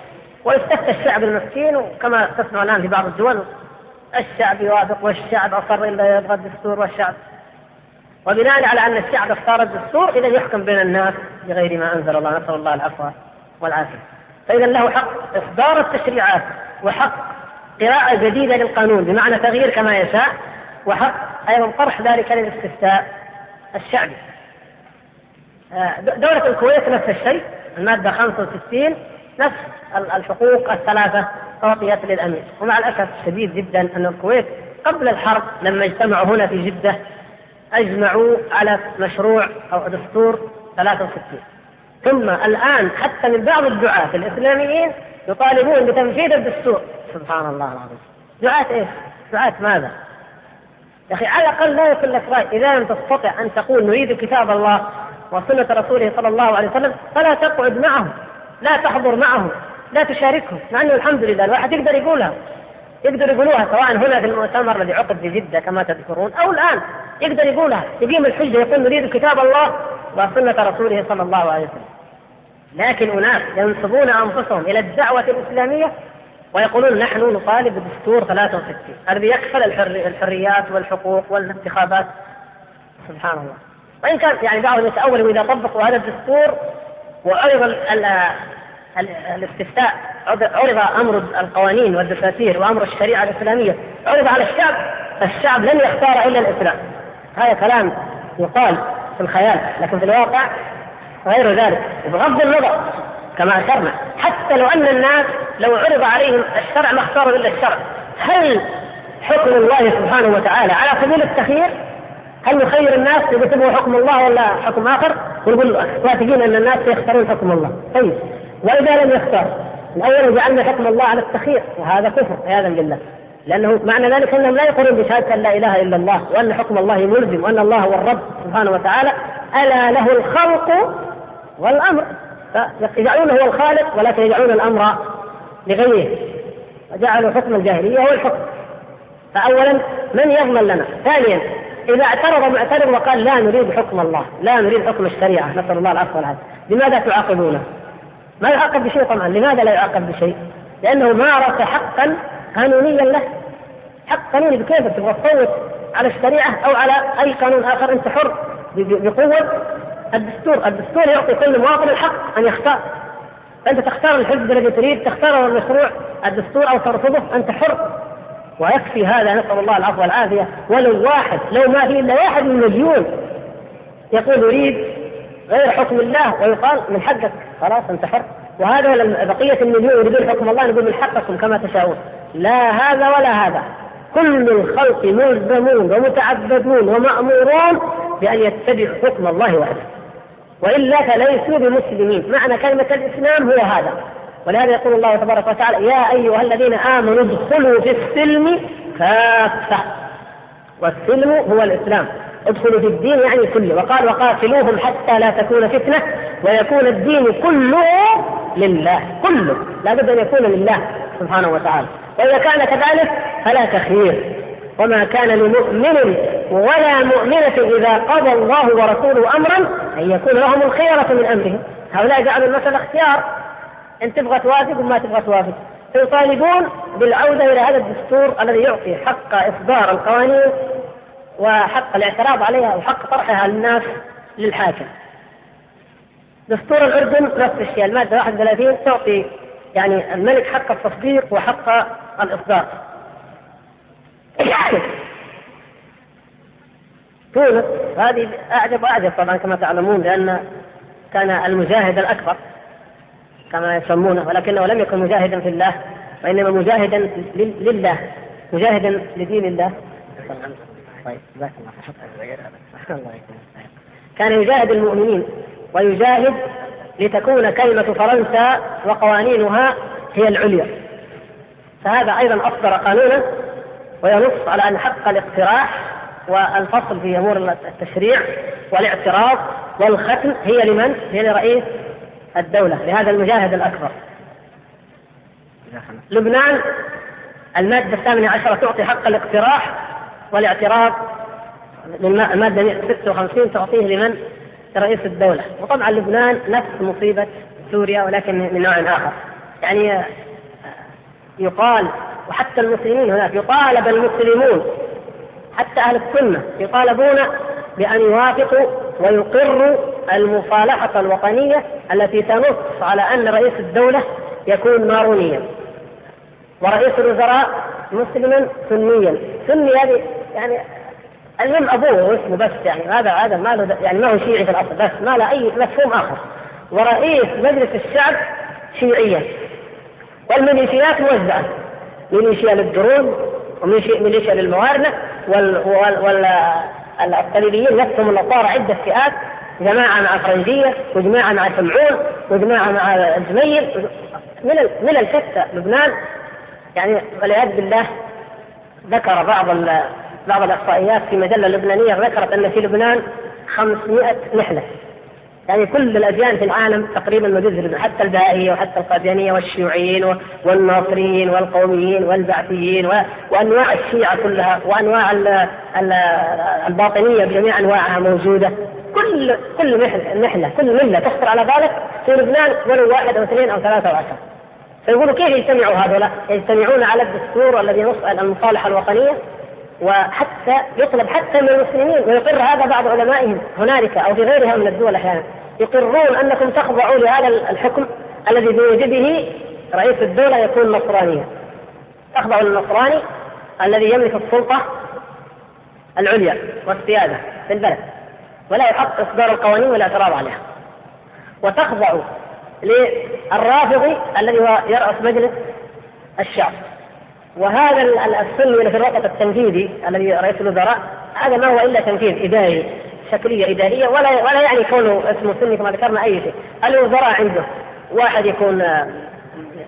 ويستفتى الشعب المسكين وكما تسمع الآن في بعض الدول الشعب يوافق والشعب أصر إلا يبغى الدستور والشعب. وبناء على أن الشعب اختار الدستور اذا يحكم بين الناس بغير ما أنزل الله. نسأل الله العفو والعافية. فإذا له حق إصدار التشريعات وحق قراءة جديدة للقانون بمعنى تغيير كما يشاء وحق أيضا طرح ذلك للاستفتاء الشعبي. آه، دولة الكويت نفس الشيء المادة 65 نفس الحقوق الثلاثة تعطيت للأمير ومع الأسف الشديد جدا أن الكويت قبل الحرب لما اجتمعوا هنا في جدة أجمعوا على مشروع أو دستور 63 ثم الآن حتى من بعض الدعاة الإسلاميين يطالبون بتنفيذ الدستور سبحان الله العظيم دعاة إيش؟ دعاة ماذا؟ يا أخي على الأقل لا يكون لك رأي. إذا لم تستطع أن تقول نريد كتاب الله وسنة رسوله صلى الله عليه وسلم فلا تقعد معهم لا تحضر معهم لا تشاركهم مع أنه الحمد لله الواحد يقدر يقولها. يقدر يقولوها سواء هنا في المؤتمر الذي عقد في جدة كما تذكرون أو الآن يقدر يقولها. يقيم الحجة يقول نريد كتاب الله وسنة رسوله صلى الله عليه وسلم. لكن أناس ينسبون أنفسهم إلى الدعوة الإسلامية ويقولون نحن نطالب بدستور 63 الذي يكفل الحريات والحقوق والانتخابات. سبحان الله. وإن كان يعني بعضهم يتأول إذا طبقوا هذا الدستور وعرض الاستفتاء عرض أمر القوانين والدساتير وأمر الشريعة الإسلامية عرض على الشعب الشعب لن يختار إلا الإسلام. هذا كلام يقال في الخيال لكن في الواقع غير ذلك. بغض النظر كما أشرنا حتى لو أن الناس لو عرض عليهم الشرع ما اختاروا إلا الشرع. هل حكم الله سبحانه وتعالى على سبيل التخيير؟ هل نخير الناس اذا تبغوا حكم الله ولا حكم آخر؟ ونقول واثقين أن الناس سيختارون حكم الله. طيب. وإذا لم يختار؟ الأول جعلنا حكم الله على التخيير وهذا كفر عياذا بالله. لأنه معنى ذلك أنهم لا يقولون بشهادة أن لا إله إلا الله وأن حكم الله ملزم وأن الله هو الرب سبحانه وتعالى. ألا له الخلق والأمر. فيجعلونه هو الخالق ولكن يجعلون الأمر لغيره وجعلوا حكم الجاهلية هو الحكم. فاولا من يضمن لنا؟ ثانيا إذا اعترض معترض وقال لا نريد حكم الله لا نريد حكم الشريعة نسأل الله العفو والعافية. لماذا تعاقبونه؟ ما يعاقب بشيء طبعا. لماذا لا يعاقب بشيء؟ لأنه مارس حقا قانونيا له. حق قانوني بكيفك تبغى تصوت على الشريعة أو على أي قانون آخر؟ أنت حر بقوة. الدستور الدستور يعطي كل مواطن الحق أن يختار. أنت تختار الحزب الذي تريد تختار المشروع. الدستور أو ترفضه أنت حر. ويكفي هذا نسأل الله العفو والعافية. ولو واحد لو ما في إلا واحد من مليون يقول أريد غير حكم الله ويقال من حقك خلاص أنت حر. وهذا بقية المليون يريدون حكم الله نقول من حقكم كما تشاءون. لا هذا ولا هذا. كل الخلق ملزمون ومتعبدون ومأمورون بأن يتبعوا حكم الله وحده. وإلا فليسوا بمسلمين. معنى كلمة الإسلام هو هذا. ولهذا يقول الله تبارك وتعالى يا أيها الذين آمنوا ادخلوا في السلم كافة. والسلم هو الإسلام. ادخلوا في الدين يعني كله. وقال وقاتلوهم حتى لا تكون فتنة ويكون الدين كله لله. كله. لا بد أن يكون لله سبحانه وتعالى. وإذا كان كذلك فلا تخيير وما كان لمؤمن ولا مؤمنة إذا قضى الله ورسوله أمرا أن يكون لهم الخيرة من أمرهم. هؤلاء جعلوا المسألة اختيار. إن تبغى توافق وما تبغى توافق. فيطالبون بالعودة إلى هذا الدستور الذي يعطي حق إصدار القوانين وحق الاعتراض عليها وحق طرحها للناس للحاكم. دستور الأردن نفس الشيء. المادة 31 تعطي يعني الملك حق التصديق وحق الإصدار. تونس هذه أعجب وأعجب طبعا كما تعلمون لأن كان المجاهد الأكبر كما يسمونه ولكنه لم يكن مجاهدا في الله وإنما مجاهدا لله مجاهدا لدين الله. طيب الله كان يجاهد المؤمنين ويجاهد لتكون كلمة فرنسا وقوانينها هي العليا. فهذا أيضا أصدر قانونا وينص على أن حق الاقتراح والفصل في أمور التشريع والاعتراض والختم هي لمن؟ هي لرئيس الدولة لهذا المجاهد الأكبر لبنان المادة الثامنة عشرة تعطي حق الاقتراح والاعتراض المادة 56 تعطيه لمن؟ رئيس الدولة وطبعا لبنان نفس مصيبة سوريا ولكن من نوع آخر يعني يقال وحتى المسلمين هناك يطالب المسلمون حتى أهل السنة يطالبون بأن يوافقوا ويقروا المصالحة الوطنية التي تنص على أن رئيس الدولة يكون مارونيا. ورئيس الوزراء مسلما سنيا. سني هذه يعني المهم أبوه واسمه بس يعني هذا هذا ما له يعني ما هو شيعي في الأصل بس ما له أي مفهوم آخر. ورئيس مجلس الشعب شيعيا والميليشيات موزعة. ميليشيا للدرون وميليشيا للموارنة والصليبيين نفسهم اللي صار عدة فئات جماعة مع فرنجية وجماعة مع سمعون وجماعة مع الجميل من من الشتى لبنان. يعني والعياذ بالله ذكر بعض بعض الاحصائيات في مجلة لبنانية ذكرت أن في لبنان 500 نحله يعني كل الأديان في العالم تقريبا موجوده حتى البهائيه وحتى القاديانيه والشيوعيين والناصريين والقوميين والبعثيين وأنواع الشيعة كلها وأنواع الباطنية بجميع أنواعها موجودة كل كل نحله كل ملة تخطر على بالك في لبنان ولو واحد أو اثنين أو ثلاثة أو عشره فيقولوا كيف يجتمعوا هذولا؟ يجتمعون على الدستور الذي ينص المصالحه الوطنية وحتى يطلب حتى من المسلمين ويقر هذا بعض علمائهم هنالك أو في غيرها من الدول أحيانا. يقرون أنكم تخضعوا لهذا الحكم الذي بوجوده رئيس الدولة يكون نصرانيا تخضعوا للنصراني الذي يملك السلطة العليا والسيادة في البلد ولا يحق إصدار القوانين والاعتراض عليها. وتخضع للرافضي الذي هو يرأس مجلس الشعب. وهذا السني في الوسط التنفيذي الذي رئيس الوزراء هذا ما هو إلا تنفيذ إداري شكلية إدارية ولا ولا يعني كونه اسمه سني كما ذكرنا أي شيء. الوزراء عنده واحد يكون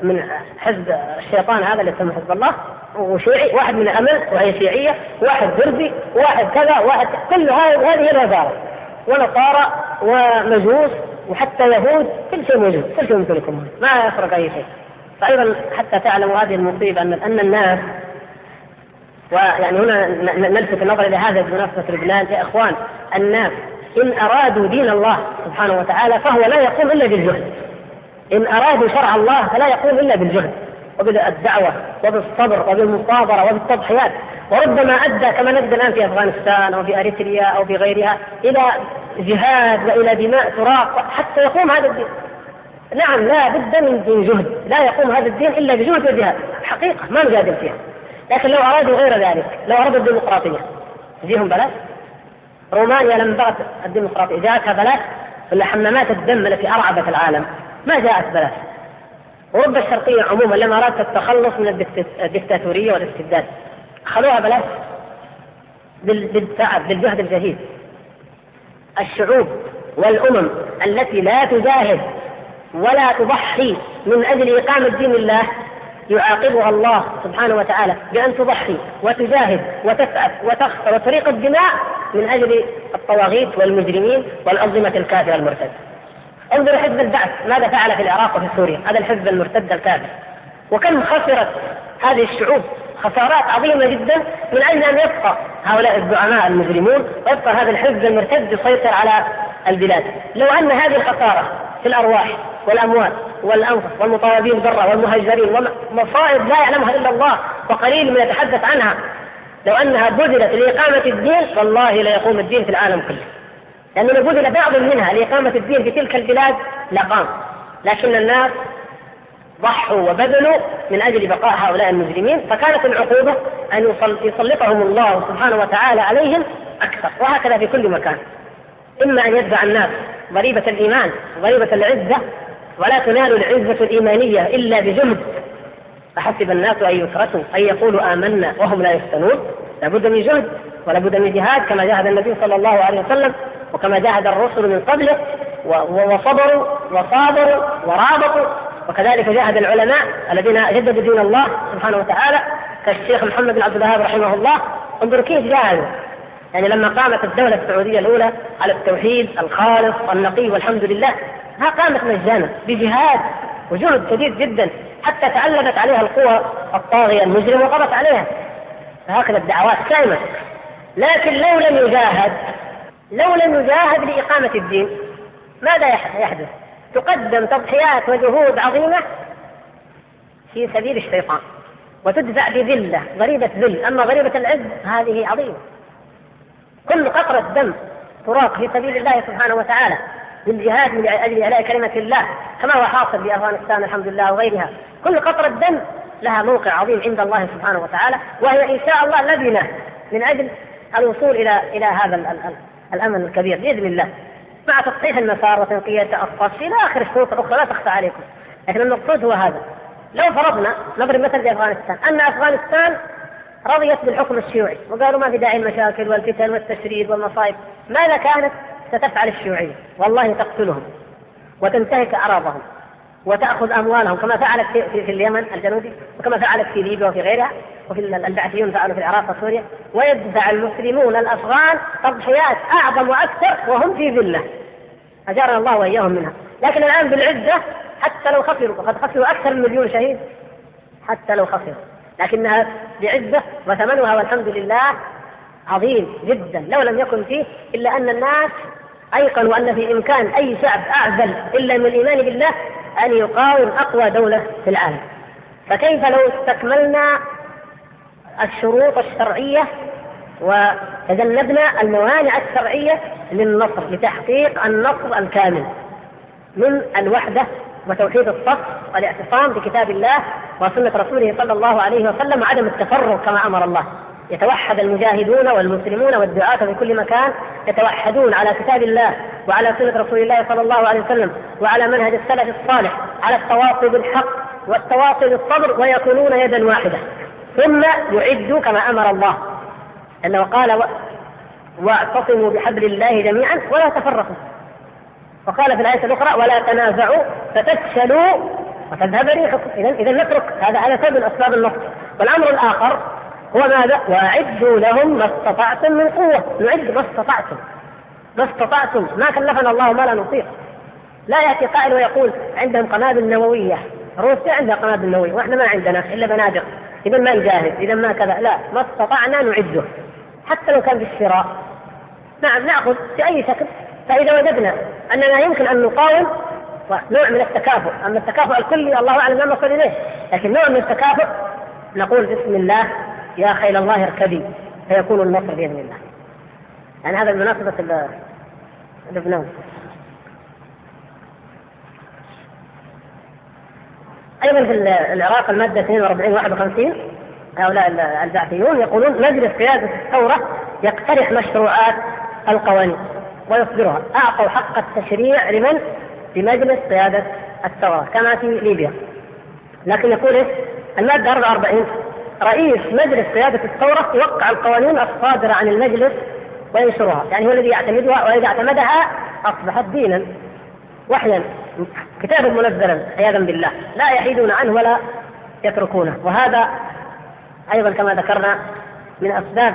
من حزب الشيطان هذا اللي يسمى حزب الله وشيعي واحد من الامل وهي شيعية واحد درزي واحد كذا واحد كل هذه هذه الوزارة ونصارى ومجوس وحتى يهود كل شيء موجود كل شيء يمتلكهم ما يفرق أي شيء. فايضا حتى تعلموا هذه المصيبة ان أن الناس ويعني هنا نلفت النظر إلى هذا بمناسبة لبنان يا إخوان الناس إن أرادوا دين الله سبحانه وتعالى فهو لا يقوم إلا بالجهد. إن أرادوا شرع الله فلا يقوم إلا بالجهد وبالدعوة وبالصبر وبالمصابرة وبالتضحيات. وربما أدى كما نجد الآن في أفغانستان أو في أريتريا أو في غيرها إلى جهاد وإلى دماء تراق حتى يقوم هذا الدين. نعم لا بد من جهد. لا يقوم هذا الدين إلا بجهد وجهاد. حقيقة ما نجادل فيها. لكن لو أرادوا غير ذلك لو أرادوا الديمقراطية. تجيهم بلاش رومانيا لما بغت الديمقراطية. جاءتها بلاش ولا حمامات الدم التي أرعبت العالم. ما جاءت بلاش أوروبا الشرقية عموما لما أرادت التخلص من الدكتاتورية والاستبداد. أخذوها بلاش بالتعب بالجهد الجهيد. الشعوب والأمم التي لا تجاهد ولا تضحي من أجل إقامة دين الله يعاقبها الله سبحانه وتعالى بأن تضحي وتجاهد وتسعف وتخسر وتريق الدماء من أجل الطواغيت والمجرمين والأنظمة الكافرة المرتدة. انظر حزب البعث ماذا فعل في العراق وفي سوريا؟ هذا الحزب المرتد الكافر. وكم خسرت هذه الشعوب خسارات عظيمة جدا من أجل أن يبقى هؤلاء الزعماء المجرمون ويبقى هذا الحزب المرتد يسيطر على البلاد. لو أن هذه الخسارة في الأرواح والأموال والأنفس والمطالبين برا والمهجرين ومصائب لا يعلمها إلا الله وقليل من يتحدث عنها. لو أنها بذلت لإقامة الدين والله ليقوم الدين في العالم كله. لأنه لو بذل بعض منها لإقامة الدين في تلك البلاد لقام. لكن الناس ضحوا وبذلوا من أجل بقاء هؤلاء المجرمين فكانت العقوبة أن يسلطهم الله سبحانه وتعالى عليهم أكثر. وهكذا في كل مكان. إما أن يدفع الناس ضريبة الإيمان ضريبة العزة ولا تنال العزة الإيمانية إلا بجهد. أحسب الناس أن يتركوا أن يقولوا آمنا وهم لا يفتنون. لابد من جهد ولابد من جهاد كما جاهد النبي صلى الله عليه وسلم وكما جاهد الرسل من قبله وصبروا وصابروا ورابطوا. وكذلك جاهد العلماء الذين جددوا دين الله سبحانه وتعالى كالشيخ محمد بن عبد الوهاب رحمه الله. انظروا كيف جاهدوا. يعني لما قامت الدولة السعودية الأولى على التوحيد الخالص النقي والحمد لله ما قامت مجانا بجهاد وجهد كبير جدا حتى تألبت عليها القوى الطاغية المجرمة وقضت عليها. هكذا الدعوات كلمة لكن لو لم يجاهد لو لم يجاهد لإقامة الدين ماذا يحدث؟ تقدم تضحيات وجهود عظيمة في سبيل الشيطان وتدفع بذلة ضريبة ذل. أما ضريبة العز هذه عظيمة. كل قطرة دم تراق في سبيل الله سبحانه وتعالى. بالجهاد من أجل إعلاء كلمة الله كما هو حاصل في أفغانستان الحمد لله وغيرها. كل قطره دم لها موقع عظيم عند الله سبحانه وتعالى وهي إن شاء الله لبنه من أجل الوصول إلى إلى هذا الامل الكبير بإذن الله. مع تصحيح المسار وتنقية الصف إلى آخر الشروط الأخرى لا تخفى عليكم. لكن المقصود هو هذا. لو فرضنا نضرب مثل بافغانستان أن أفغانستان رضيت بالحكم الشيوعي وقالوا ما في داعي المشاكل والفتن والتشريد والمصائب. ماذا كانت؟ ستفعل الشيوعية. والله تقتلهم وتنتهك أراضهم وتأخذ أموالهم كما فعلت في, في اليمن الجنوبي وكما فعلت في ليبيا وفي غيرها وفي البعثيون فعلوا في العراق وسوريا. ويدفع المسلمون الأفغان تضحيات أعظم وأكثر وهم في ذلة. أجارنا الله وإياهم منها. لكن الآن بالعزة حتى لو خسروا وقد خسروا أكثر من مليون شهيد. حتى لو خسروا. لكنها بعزة وثمنها والحمد لله عظيم جدا لو لم يكن فيه إلا أن الناس أيقنوا أن في إمكان أي شعب أعزل إلا من الإيمان بالله أن يقاوم أقوى دولة في العالم. فكيف لو استكملنا الشروط الشرعية وتجنبنا الموانع الشرعية للنصر لتحقيق النصر الكامل من الوحدة وتوحيد الصف والاعتصام بكتاب الله وسنة رسوله صلى الله عليه وسلم وعدم التفرق كما أمر الله. يتوحد المجاهدون والمسلمون والدعاة في كل مكان يتوحدون على كتاب الله وعلى سنة رسول الله صلى الله عليه وسلم وعلى منهج السلف الصالح على التواصي بالحق والتواصي بالصبر ويكونون يدا واحدة. ثم يعدوا كما أمر الله. أنه قال واعتصموا بحبل الله جميعا ولا تفرقوا. وقال في الآية الأخرى ولا تنازعوا فتفشلوا وتذهب ريحكم. إذا إذا نترك. هذا على سبب أسباب النصر والأمر الآخر هو ماذا؟ وأعدوا لهم ما استطعتم من قوة. نعد ما استطعتم. ما استطعتم. ما كلفنا الله ما لا نطيق. لا يأتي قائل ويقول عندهم قنابل نووية. روسيا عندها قنابل نووية. وإحنا ما عندنا إلا بنادق إذا ما نجاهد. إذا ما كذا. لا. ما استطعنا نعده. حتى لو كان بالشراء نعم نأخذ في أي شكل. فإذا وجدنا أننا يمكن أن نقاوم نوع من التكافؤ. أما التكافؤ الكلي الله أعلم ما نصل إليه. لكن نوع من التكافؤ نقول بسم الله يا خيل الله اركبي فيكون النصر بإذن الله. يعني هذا بمناسبة لبنان. أيضا في العراق المادة 42 51 هؤلاء البعثيون يقولون مجلس قيادة الثورة يقترح مشروعات القوانين ويصدرها أعطوا حق التشريع لمن؟ لمجلس قيادة الثورة كما في ليبيا لكن يقول إيش؟ المادة 44 رئيس مجلس قيادة الثورة يوقع القوانين الصادرة عن المجلس وينشرها، يعني هو الذي يعتمدها وإذا اعتمدها أصبحت دينا. وحيا كتابا منزلا عياذا بالله. لا يحيدون عنه ولا يتركونه. وهذا أيضا كما ذكرنا من أسباب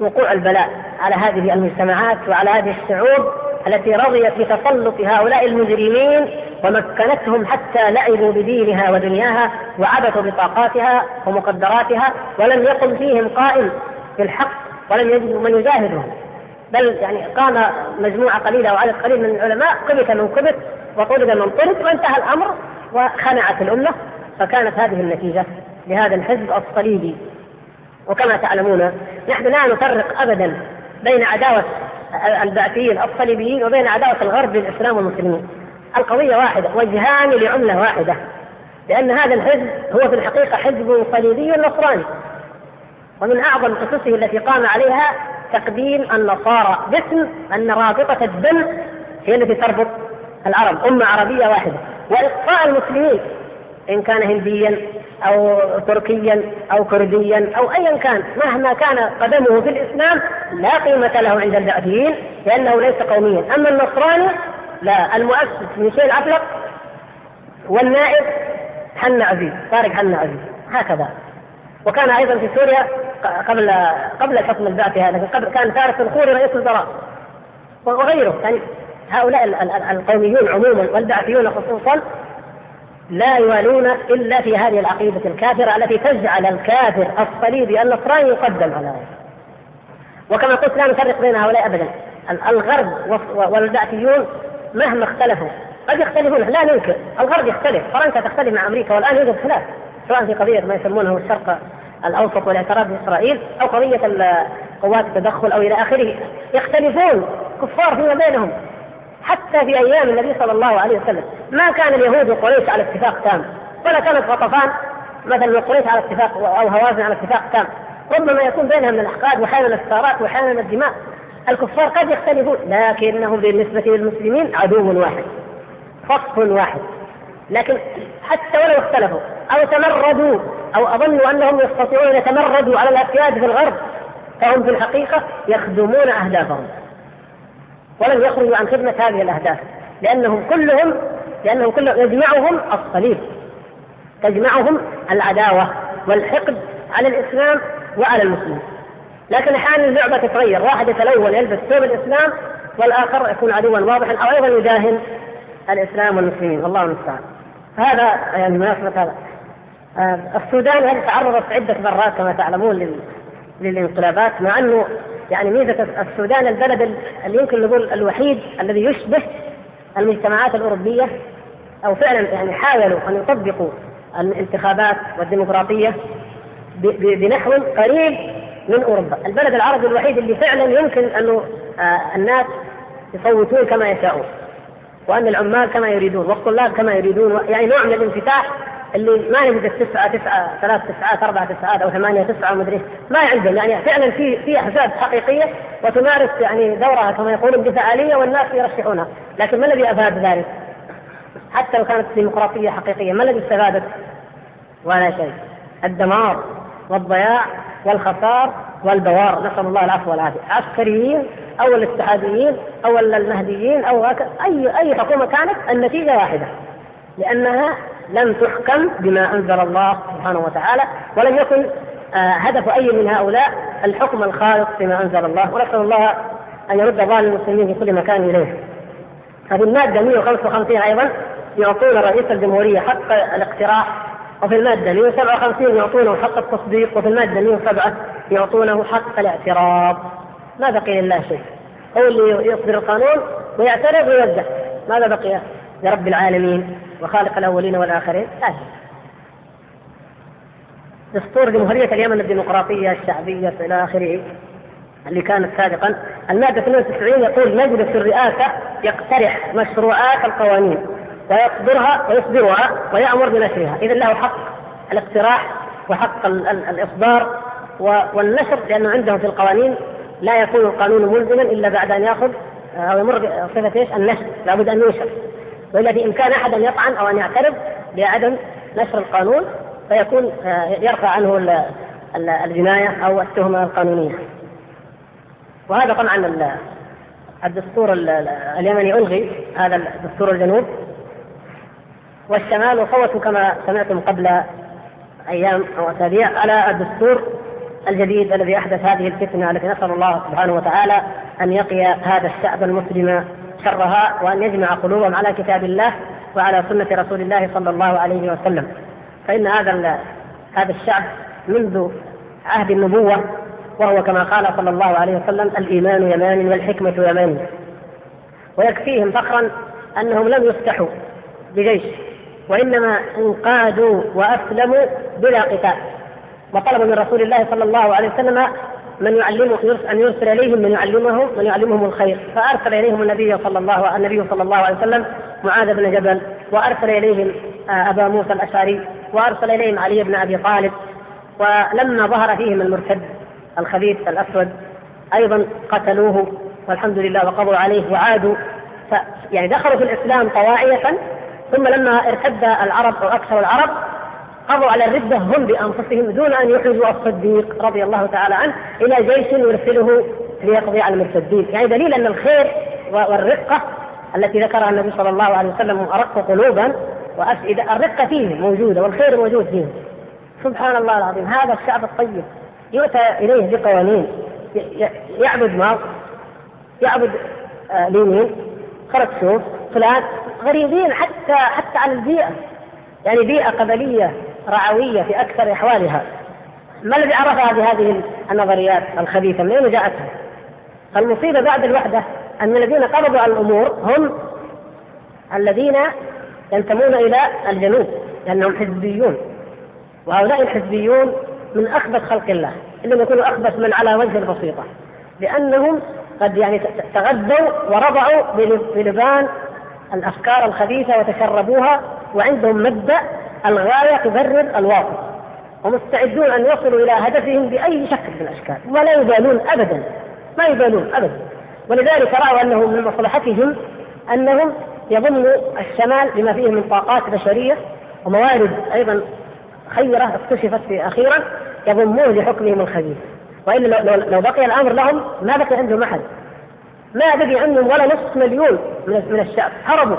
وقوع البلاء على هذه المجتمعات وعلى هذه الشعوب التي رضيت بتسلط هؤلاء المجرمين ومكنتهم حتى لعبوا بدينها ودنياها وعبثوا بطاقاتها ومقدراتها ولم يقم فيهم قائم بالحق ولم يجدوا من يجاهدهم. بل يعني قام مجموعة قليلة وعدد قليل من العلماء قبت من قبت وطرد من طرد وانتهى الأمر وخنعت الأمة. فكانت هذه النتيجة لهذا الحزب الصليبي. وكما تعلمون نحن لا نفرق ابدا بين عداوة البعثيين الصليبيين وبين عداوة الغرب للإسلام والمسلمين. القضية واحدة وجهان لعملة واحدة لأن هذا الحزب هو في الحقيقة حزب صليبي نصراني. ومن أعظم قصصه التي قام عليها تقديم النصارى باسم أن رابطة الدم هي التي تربط العرب أمة عربية واحدة. وإقصاء المسلمين إن كان هنديا أو تركيا أو كرديا أو ايا كان مهما كان قدمه في الإسلام لا قيمة له عند البعثيين لأنه ليس قوميا. أما النصراني لا المؤسس ميشيل عفلق والنائب حنا عزيز طارق حنا عزيز هكذا وكان أيضا في سوريا قبل قبل الحكم البعثي هذا قبل كان فارس الخوري رئيس الوزراء وغيره يعني هؤلاء القوميون عموما والبعثيون خصوصا لا يوالون إلا في هذه العقيدة الكافرة التي تجعل الكافر الصليبي النصراني يقدم على غيره. وكما قلت لا نفرق بين هؤلاء ابدا. الغرب والبعثيون مهما اختلفوا. قد يختلفون لا ننكر. الغرب يختلف. فرنسا تختلف مع أمريكا والآن يوجد خلاف. سواء في قضية ما يسمونه الشرق الأوسط والاعتراف بإسرائيل أو قضية قوات التدخل أو إلى آخره. يختلفون كفار فيما بينهم. حتى في أيام النبي صلى الله عليه وسلم ما كان اليهود وقريش على اتفاق تام ولا كانت غطفان مثلا وقريش على اتفاق أو هوازن على اتفاق تام. ربما يكون بينها من الأحقاد واحيانا الثأرات واحيانا الدماء. الكفار قد يختلفون لكنهم بالنسبة للمسلمين عدو واحد فصف واحد. لكن حتى ولو اختلفوا أو تمردوا أو أظنوا أنهم يستطيعون أن يتمردوا على الافياد في الغرب فهم في الحقيقة يخدمون أهدافهم. ولم يخرجوا عن خدمة هذه الأهداف لأنهم كلهم لأنهم كلهم يجمعهم الصليب. تجمعهم العداوة والحقد على الإسلام وعلى المسلمين. لكن أحيانا اللعبة تتغير. واحد يتلون يلبس ثوب الإسلام والآخر يكون عدوا واضحا أو أيضا يداهن الإسلام والمسلمين. والله المستعان. هذا يعني مناسبة هذا. آه، السودان هذه تعرضت عدة مرات كما تعلمون للانقلابات؟ مع أنه يعني ميزة السودان البلد اللي يمكن نقول الوحيد الذي يشبه المجتمعات الأوروبية أو فعلا يعني حاولوا أن يطبقوا الانتخابات والديمقراطية بنحو قريب من أوروبا البلد العربي الوحيد اللي فعلا يمكن أنه آه، الناس يصوتون كما يشاءون وأن العمال كما يريدون والطلاب كما يريدون يعني نوع من الانفتاح اللي ما نجد التسعة تسعة ثلاث تسعات أربع تسعات أو ثمانية تسعة ومدري ما عندهم يعني فعلا في في أحزاب حقيقية وتمارس يعني دورها كما يقولون بفعالية والناس يرشحونها لكن ما الذي أفاد ذلك؟ حتى لو كانت ديمقراطية حقيقية ما الذي استفادت؟ ولا شيء الدمار والضياع والخسار والبوار. نسأل الله العفو والعافية. عسكريين أو الاتحاديين أو المهديين أو أي أي حكومة كانت النتيجة واحدة لأنها لم تحكم بما أنزل الله سبحانه وتعالى ولم يكن آه، هدف أي من هؤلاء الحكم الخالص بما أنزل الله. ونسأل الله أن يرد ظالم المسلمين في كل مكان إليه. ففي المادة 155 أيضا يعطون رئيس الجمهورية حق الاقتراح وفي المادة 157 يعطونه حق التصديق وفي المادة 107 يعطونه حق الاعتراض. ما بقي لله شيء. هو اللي يصدر القانون ويعترض ويوزع. ماذا بقي لرب العالمين؟ وخالق الأولين والآخرين لا شيء دستور جمهورية اليمن الديمقراطية الشعبية إلى آخره اللي كانت سابقا المادة 92 يقول مجلس الرئاسة يقترح مشروعات القوانين ويصدرها ويصدرها ويأمر بنشرها. إذا له حق الاقتراح وحق الإصدار والنشر لأنه عندهم في القوانين لا يكون القانون ملزما إلا بعد أن يأخذ أو يمر بصفة إيش؟ النشر. لابد أن ينشر. وإلا في إمكان أحد أن يطعن أو أن يعترض بعدم نشر القانون فيكون آه، يرفع عنه الجناية أو التهمة القانونية. وهذا طبعا الدستور اليمني ألغي هذا الدستور الجنوب. والشمال وصوتوا كما سمعتم قبل أيام أو أسابيع على الدستور الجديد الذي أحدث هذه الفتنة التي نسأل الله سبحانه وتعالى أن يقي هذا الشعب المسلم شرها وأن يجمع قلوبهم على كتاب الله وعلى سنة رسول الله صلى الله عليه وسلم. فإن هذا هذا الشعب منذ عهد النبوة وهو كما قال صلى الله عليه وسلم الإيمان يمان والحكمة يمان. ويكفيهم فخرا أنهم لم يفتحوا بجيش. وإنما انقادوا وأسلموا بلا قتال. وطلبوا من رسول الله صلى الله عليه وسلم من يعلمه أن يرسل إليهم من يعلمهم من يعلمهم الخير. فأرسل إليهم النبي صلى الله النبي صلى الله عليه وسلم معاذ بن جبل وأرسل إليهم آه، أبا موسى الأشعري وأرسل إليهم علي بن أبي طالب. ولما ظهر فيهم المرتد الخبيث الأسود أيضا قتلوه والحمد لله وقضوا عليه وعادوا. يعني دخلوا في الإسلام طواعية ثم لما ارتد العرب أو أكثر العرب قضوا على الردة هم بأنفسهم دون أن يحرجوا الصديق رضي الله تعالى عنه إلى جيش يرسله ليقضي على المرتدين يعني دليل أن الخير والرقة التي ذكرها النبي صلى الله عليه وسلم أرق قلوبا وأفئدة الرقة فيهم موجودة والخير موجود فيهم سبحان الله العظيم. هذا الشعب الطيب يؤتى إليه بقوانين. يعبد ماض يعبد آه لينين خرج شوف. فلان غريبين حتى حتى على البيئة. يعني بيئة قبلية رعوية في أكثر أحوالها. ما الذي عرفها بهذه النظريات الخبيثة؟ من أين جاءتها؟ المصيبة بعد الوحدة أن الذين قبضوا على الأمور هم الذين ينتمون إلى الجنوب لأنهم حزبيون. وهؤلاء الحزبيون من أخبث خلق الله إنهم يكونوا أخبث من على وجه البسيطة لأنهم قد يعني تغذوا ورضعوا بلبان الأفكار الخبيثة وتشربوها وعندهم مبدأ الغاية تبرر الواقع. ومستعدون أن يصلوا إلى هدفهم بأي شكل من الأشكال ولا يبالون أبدا ما يبالون أبدا. ولذلك رأوا أنه من مصلحتهم أنهم يضموا الشمال بما فيه من طاقات بشرية وموارد أيضا خيرة اكتشفت في أخيرا يضموه لحكمهم الخبيث. وإلا لو, بقي الأمر لهم ما بقي عندهم أحد. ما بقي عندهم ولا نصف مليون من الشعب. هربوا.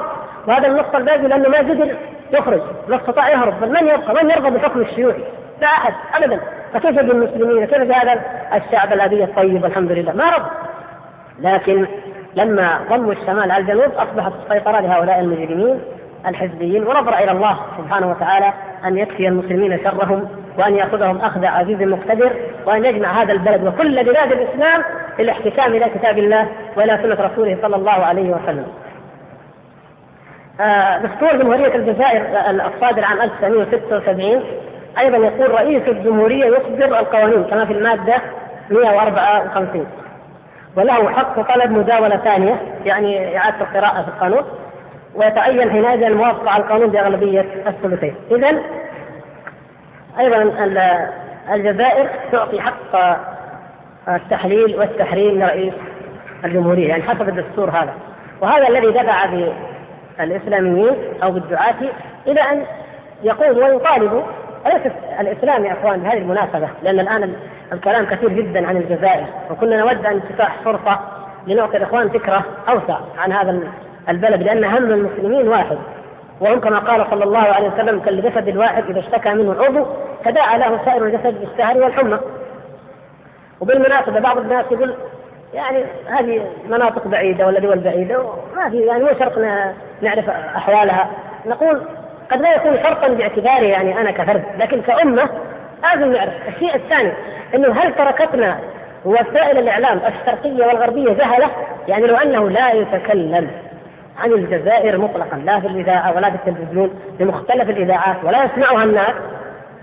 وهذا النص الباقي لأنه ما قدر يخرج. ما استطاع يهرب. بل من يبقى؟ من يرضى بحكم الشيوعي؟ لا أحد. أبدا. فكيف بالمسلمين كيف بهذا الشعب الأبي الطيب الحمد لله؟ ما رضى لكن لما ضموا الشمال على الجنوب أصبحت السيطرة لهؤلاء المجرمين الحزبيين ونظر إلى الله سبحانه وتعالى أن يكفي المسلمين شرهم وأن يأخذهم أخذ عزيز مقتدر وأن يجمع هذا البلد وكل بلاد الإسلام للاحتكام إلى كتاب الله وإلى سنة رسوله صلى الله عليه وسلم. آه، دستور جمهورية الجزائر الصادر عام 1976 أيضا يقول رئيس الجمهورية يصدر القوانين كما في المادة 154 وله حق طلب مداولة ثانية يعني إعادة القراءة في القانون ويتعين حينئذ الموافقة على القانون بأغلبية الثلثين. إذا أيضا الجزائر تعطي حق التحليل والتحريم لرئيس الجمهورية يعني حسب الدستور هذا. وهذا الذي دفع الإسلاميين أو بالدعاة إلى أن يقوموا ويطالبوا. وليس الإسلام يا أخوان بهذه المناسبة؟ لأن الآن الكلام كثير جدا عن الجزائر وكنا نود أن تتاح فرصة لنعطي الإخوان فكرة أوسع عن هذا البلد لأن هم المسلمين واحد. وهم كما قال صلى الله عليه وسلم كالجسد الواحد إذا اشتكى منه العضو تداعى له سائر الجسد بالسهر والحمى. وبالمناسبة بعض الناس يقول يعني هذه مناطق بعيدة ولا دول بعيدة ما في يعني مو شرط نعرف أحوالها؟ نقول قد لا يكون شرطا باعتباري يعني أنا كفرد لكن كأمة لازم نعرف. الشيء الثاني أنه هل تركتنا وسائل الإعلام الشرقية والغربية جهلة؟ يعني لو أنه لا يتكلم. عن الجزائر مطلقا. لا في الإذاعة ولا في التلفزيون بمختلف الإذاعات ولا يسمعها الناس.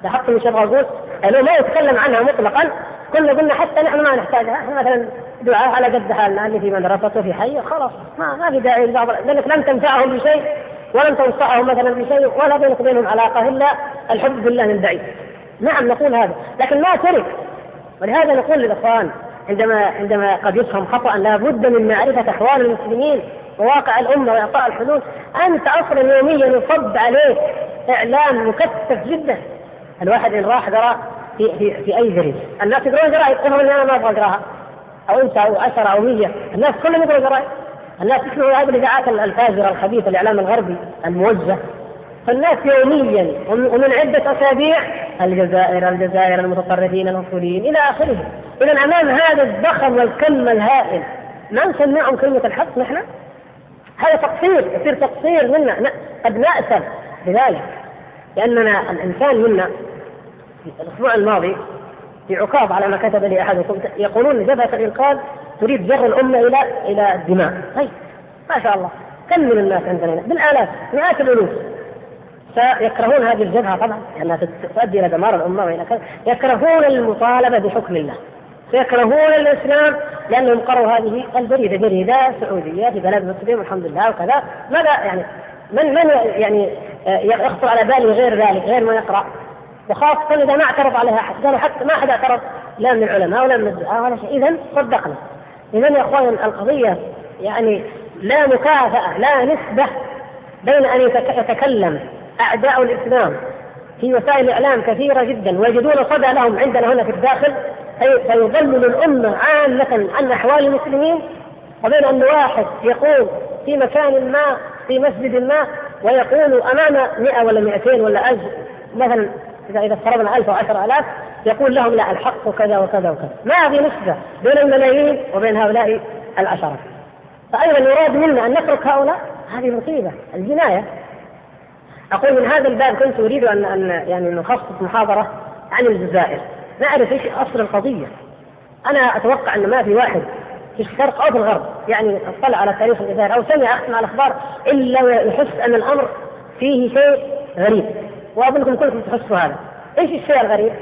لاحظت من شبه أقول أنه ما يتكلم عنها مطلقا. كنا قلنا حتى نحن ما نحتاجها. إحنا مثلا دعاء على قد حالنا اللي في مدرسته في حي خلاص. ما ما في داعي لبعض. لأنك لم تنفعهم بشيء ولم تنصحهم مثلا بشيء ولا بينك وبينهم علاقة إلا الحب بالله من بعيد. نعم نقول هذا. لكن ما ترك. ولهذا نقول للإخوان عندما عندما قد يفهم خطأ لابد من معرفة احوال المسلمين. وواقع الأمة وإعطاء الحلول أنت أصلا يوميا يصب عليك إعلام مكثف جدا. الواحد إن راح قرأ في, في, في أي جريدة الناس يقرون جرائد افرض أنا ما أبغى أقرأها. أو أنت أو عشرة أو مية. الناس كلهم يقرأوا جرائد الناس يسمعوا هذه الإذاعات الفاجرة الخبيثة الإعلام الغربي الموجه. فالناس يوميا ومن عدة أسابيع الجزائر الجزائر المتطرفين الأصوليين إلى آخره. إذا أمام هذا الضخم والكم الهائل ما نسمعهم كلمة الحق نحن؟ هذا تقصير يصير تقصير منا. قد نأسف بذلك. لأننا الإنسان منا. الأسبوع الماضي في عقاب على ما كتب لي أحدكم يقولون جبهة الإنقاذ تريد جر الأمة إلى إلى الدماء. طيب ما شاء الله. كم من الناس عندنا بالآلاف مئات الألوف فيكرهون هذه الجبهة طبعا لأنها تؤدي إلى دمار الأمة وإلى كذا. يكرهون المطالبة بحكم الله. فيكرهون الإسلام لأنهم قروا هذه الجريدة جريدة سعودية في بلد مسلم والحمد لله وكذا. ماذا يعني؟ من من يعني آه، يخطر على باله غير ذلك غير ما يقرأ؟ وخاصة إذا ما اعترض عليها أحد. قالوا حتى ما أحد اعترض لا من العلماء ولا من الدعاء ولا شيء. إذا صدقنا. إذا يا إخوان القضية يعني لا مكافأة لا نسبة بين أن يتكلم أعداء الإسلام في وسائل الإعلام كثيرة جدا ويجدون صدى لهم عندنا هنا في الداخل. فيضلل الأمة عامة عن أحوال المسلمين وبين أن واحد يقول في مكان ما في مسجد ما ويقول أمام 100 ولا 200 ولا 1000 مثلا إذا إذا افترضنا 1000 أو 10000 يقول لهم لا الحق كذا وكذا وكذا. ما في نسبة بين الملايين وبين هؤلاء العشرة. فأيضا يراد منا أن نترك هؤلاء؟ هذه مصيبة الجناية. أقول من هذا الباب كنت أريد أن أن يعني نخصص محاضرة عن الجزائر. نعرف إيش أصل القضية. أنا أتوقع إن ما في واحد في الشرق أو في الغرب يعني اطلع على تاريخ الجزائر أو سمع أسمع الأخبار إلا يحس أن الأمر فيه شيء غريب. وأظنكم كلكم تحسوا هذا. إيش الشيء الغريب؟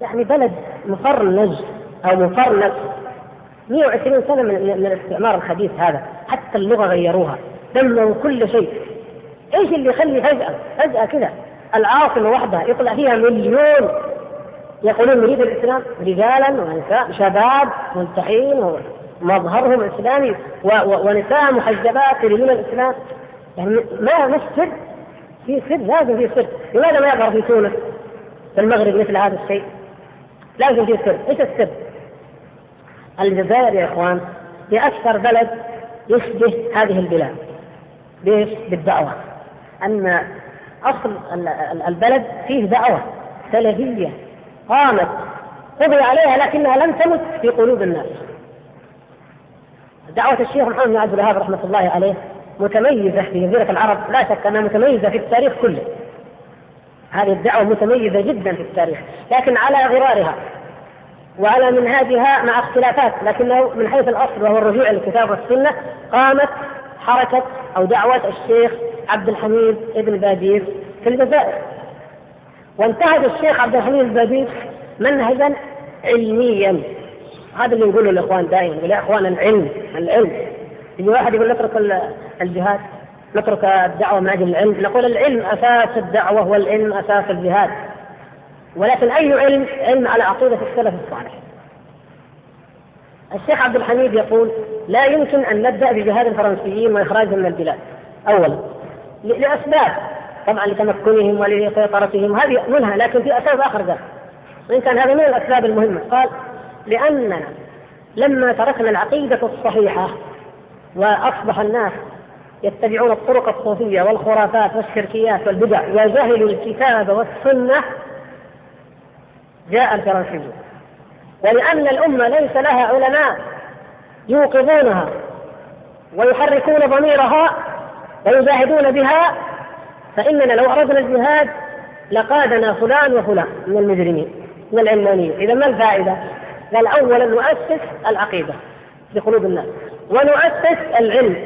يعني بلد مفرنج أو مفرنج 120 سنة من, من الاستعمار الخبيث هذا. حتى اللغة غيروها. دمروا كل شيء. إيش اللي يخلي فجاه فجأة كذا العاصمة وحدها يطلع فيها مليون يقولون نريد الإسلام رجالا ونساء شباب ملتحين ومظهرهم اسلامي ونساء محجبات يريدون الإسلام يعني ما ما السر؟ في سر لازم في سر، لماذا ما يظهر في تونس في المغرب مثل هذا الشيء؟ لازم في سر، إيش السر؟ الجزائر يا إخوان هي أكثر بلد يشبه هذه البلاد بايش؟ بالدعوة أن أصل البلد فيه دعوة سلفيه قامت قضي عليها لكنها لم تمت في قلوب الناس. دعوة الشيخ محمد بن عبد الوهاب رحمة الله عليه متميزة في جزيرة العرب لا شك أنها متميزة في التاريخ كله. هذه الدعوة متميزة جدا في التاريخ لكن على غرارها وعلى منهاجها مع اختلافات لكنه من حيث الأصل وهو الرجوع للكتاب والسنة قامت حركة أو دعوة الشيخ عبد الحميد ابن بادير في الجزائر. وانتهج الشيخ عبد الحميد البديع منهجا علميا. هذا اللي نقوله الاخوان دائما يا إخوان العلم العلم. يجي واحد يقول نترك الجهاد نترك الدعوة من أجل العلم. نقول العلم أساس الدعوة والعلم أساس الجهاد. ولكن أي علم؟ علم على عقيدة السلف الصالح. الشيخ عبد الحميد يقول لا يمكن أن نبدأ بجهاد الفرنسيين وإخراجهم من البلاد. اولا لأسباب. طبعا لتمكنهم ولسيطرتهم. هذه منها لكن في أسباب آخر ذلك. وإن كان هذا من الأسباب المهمة قال لأننا لما تركنا العقيدة الصحيحة وأصبح الناس يتبعون الطرق الصوفية والخرافات والشركيات والبدع وجهلوا الكتاب والسنة جاء الفرنسيون. ولأن الأمة ليس لها علماء يوقظونها ويحركون ضميرها ويجاهدون بها فإننا لو أردنا الجهاد لقادنا فلان وفلان من المجرمين من العلمانيين. إذا ما الفائدة؟ قال أولا نؤسس العقيدة في قلوب الناس ونؤسس العلم.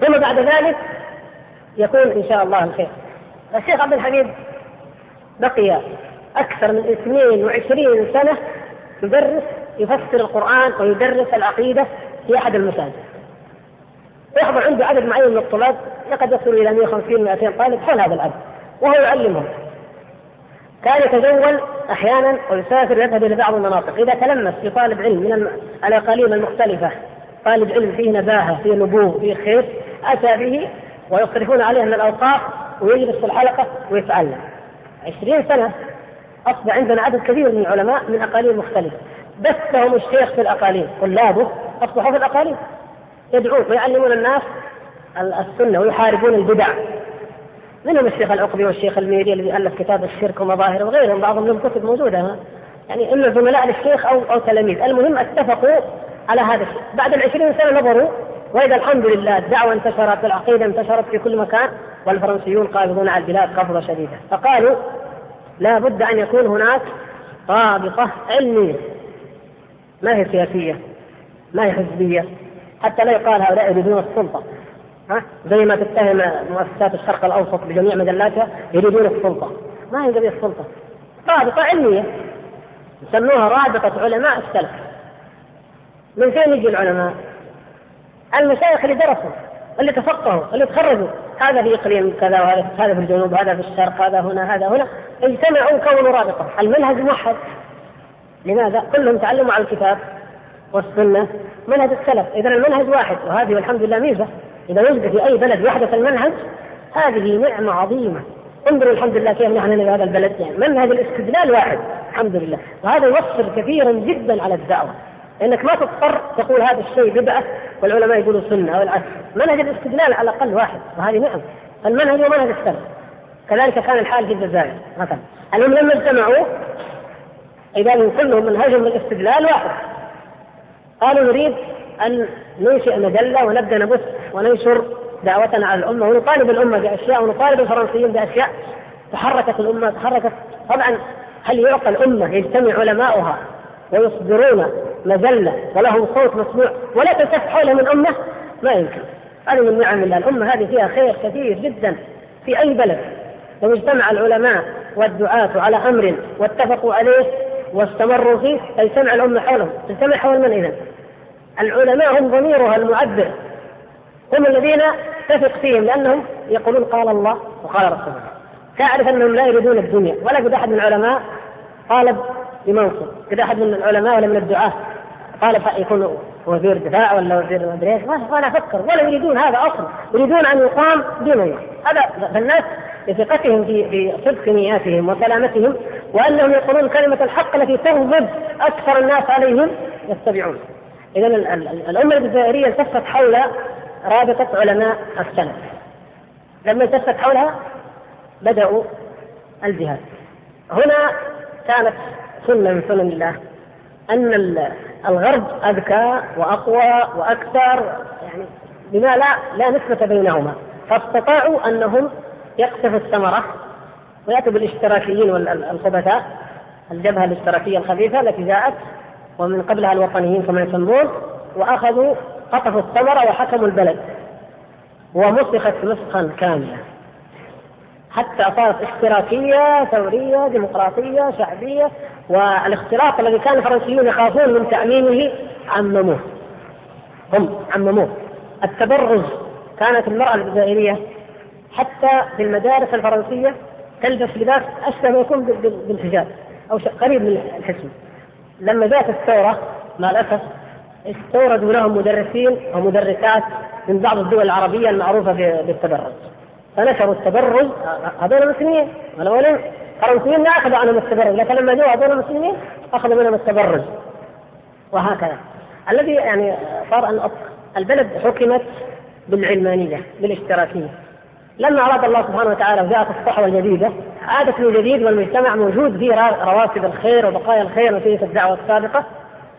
ثم بعد ذلك يكون إن شاء الله الخير. الشيخ عبد الحميد بقي أكثر من 22 سنة يدرس يفسر القرآن ويدرس العقيدة في أحد المساجد. يحضر عنده عدد معين من الطلاب. لقد يصل إلى 150 200 طالب حول هذا العدد وهو يعلمهم. كان يتجول أحيانا ويسافر يذهب إلى بعض المناطق. إذا تلمس في طالب علم من الاقاليم المختلفة طالب علم فيه نباهه فيه نبوغ فيه خير أتى به ويصرفون عليه من الأوقاف ويجلس في الحلقة ويتعلم. عشرين سنة أصبح عندنا عدد كبير من العلماء من أقاليم مختلفة. بثهم الشيخ في الأقاليم طلابه أصبحوا في الأقاليم يدعون ويعلمون الناس السنة ويحاربون البدع. منهم الشيخ العقبي والشيخ الميري الذي ألف كتاب الشرك ومظاهره وغيرهم بعضهم لهم كتب موجودة. يعني إما زملاء للشيخ أو أو تلاميذ. المهم اتفقوا على هذا الشيء. بعد العشرين سنة نظروا وإذا الحمد لله الدعوة انتشرت العقيدة انتشرت في كل مكان والفرنسيون قابضون على البلاد قبضة شديدة. فقالوا لا بد أن يكون هناك رابطة علمية. ما هي سياسية؟ ما هي حزبية؟ حتى لا يقال هؤلاء يريدون السلطة. ها؟ زي ما تتهم مؤسسات الشرق الأوسط بجميع مجلاتها يريدون السلطة. ما هي قضية السلطة؟ رابطة علمية. يسموها رابطة علماء السلف. من فين يجي العلماء؟ المشايخ اللي درسوا اللي تفقهوا اللي تخرجوا. هذا في إقليم كذا وهذا هذا في الجنوب هذا في الشرق هذا هنا هذا هنا. اجتمعوا كونوا رابطة. المنهج موحد. لماذا؟ كلهم تعلموا على الكتاب والسنة. منهج السلف. اذا المنهج واحد. وهذه والحمد لله ميزة. إذا وجد في أي بلد وحدة المنهج هذه نعمة عظيمة. انظروا الحمد لله كيف نحن في هذا البلد. يعني منهج الاستدلال واحد الحمد لله. وهذا يوفر كثيرا جدا على الدعوة. لأنك ما تضطر تقول هذا الشيء بدعة والعلماء يقولوا سنة أو العكس. منهج الاستدلال على الأقل واحد وهذه نعم المنهج هو منهج السلف كذلك كان الحال في الجزائر مثلا. المهم لما اجتمعوا إذا كلهم منهجهم الاستدلال واحد. قالوا نريد أن ننشئ مجلة ونبدأ نبث وننشر دعوتنا على الأمة ونطالب الأمة بأشياء ونطالب الفرنسيين بأشياء. تحركت الأمة تحركت. طبعا هل يعقل الأمة يجتمع علماؤها ويصدرون مجلة ولهم صوت مسموع ولا تلتف حوله من أمة؟ ما يمكن. هذه من نعم الله. الأمة هذه فيها خير كثير جدا في أي بلد. لو اجتمع العلماء والدعاة على أمر واتفقوا عليه واستمروا فيه تجتمع الأمة حولهم. تجتمع حول من إذا العلماء هم ضميرها المعبر هم الذين تثق فيهم لأنهم يقولون قال الله وقال رسوله. تعرف أنهم لا يريدون الدنيا. ولا قد أحد من العلماء طالب بمنصب. كذا أحد من العلماء ولا من الدعاة. قال يكون وزير دفاع ولا وزير ما ادري إيش ولا أفكر. ولا يريدون هذا أصلا. يريدون أن يقام دون هذا فالناس بثقتهم في في صدق نياتهم وسلامتهم وأنهم يقولون كلمة الحق التي تغضب أكثر الناس عليهم يتبعون. إذا الأمة الجزائرية التفت حول رابطة علماء السلف. لما التفت حولها بدأوا الجهاد. هنا كانت سنة من سنن الله أن الغرب أذكى وأقوى وأكثر يعني بما لا لا نسبة بينهما. فاستطاعوا أنهم يقطفوا الثمرة ويأتوا بالاشتراكيين والخبثاء الجبهة الاشتراكية الخبيثة التي جاءت ومن قبلها الوطنيين كما يسمون وأخذوا قطفوا الثمرة وحكموا البلد. ومسخت مسخا كاملا حتى صارت اشتراكية ثورية ديمقراطية شعبية والاختلاط الذي كان الفرنسيون يخافون من تأمينه عمموه. هم عمموه. التبرز كانت المرأة الجزائرية حتى في المدارس الفرنسية تلبس لباس أشبه ما يكون بالحجاب أو قريب من الحسن لما جاءت الثورة مع الأسف استوردوا لهم مدرسين ومدرسات من بعض الدول العربية المعروفة بالتبرج. فنشروا التبرج. هذول المسلمين الاولين الفرنسيين ما أخذوا عنهم التبرج. لكن لما جاءوا هذول المسلمين أخذوا منهم التبرج. وهكذا. الذي يعني صار أن البلد حكمت بالعلمانية بالاشتراكية. لما أراد الله سبحانه وتعالى وجاءت الصحوة الجديدة عادت من جديد والمجتمع موجود فيه رواسب الخير وبقايا الخير نتيجه الدعوة السابقة.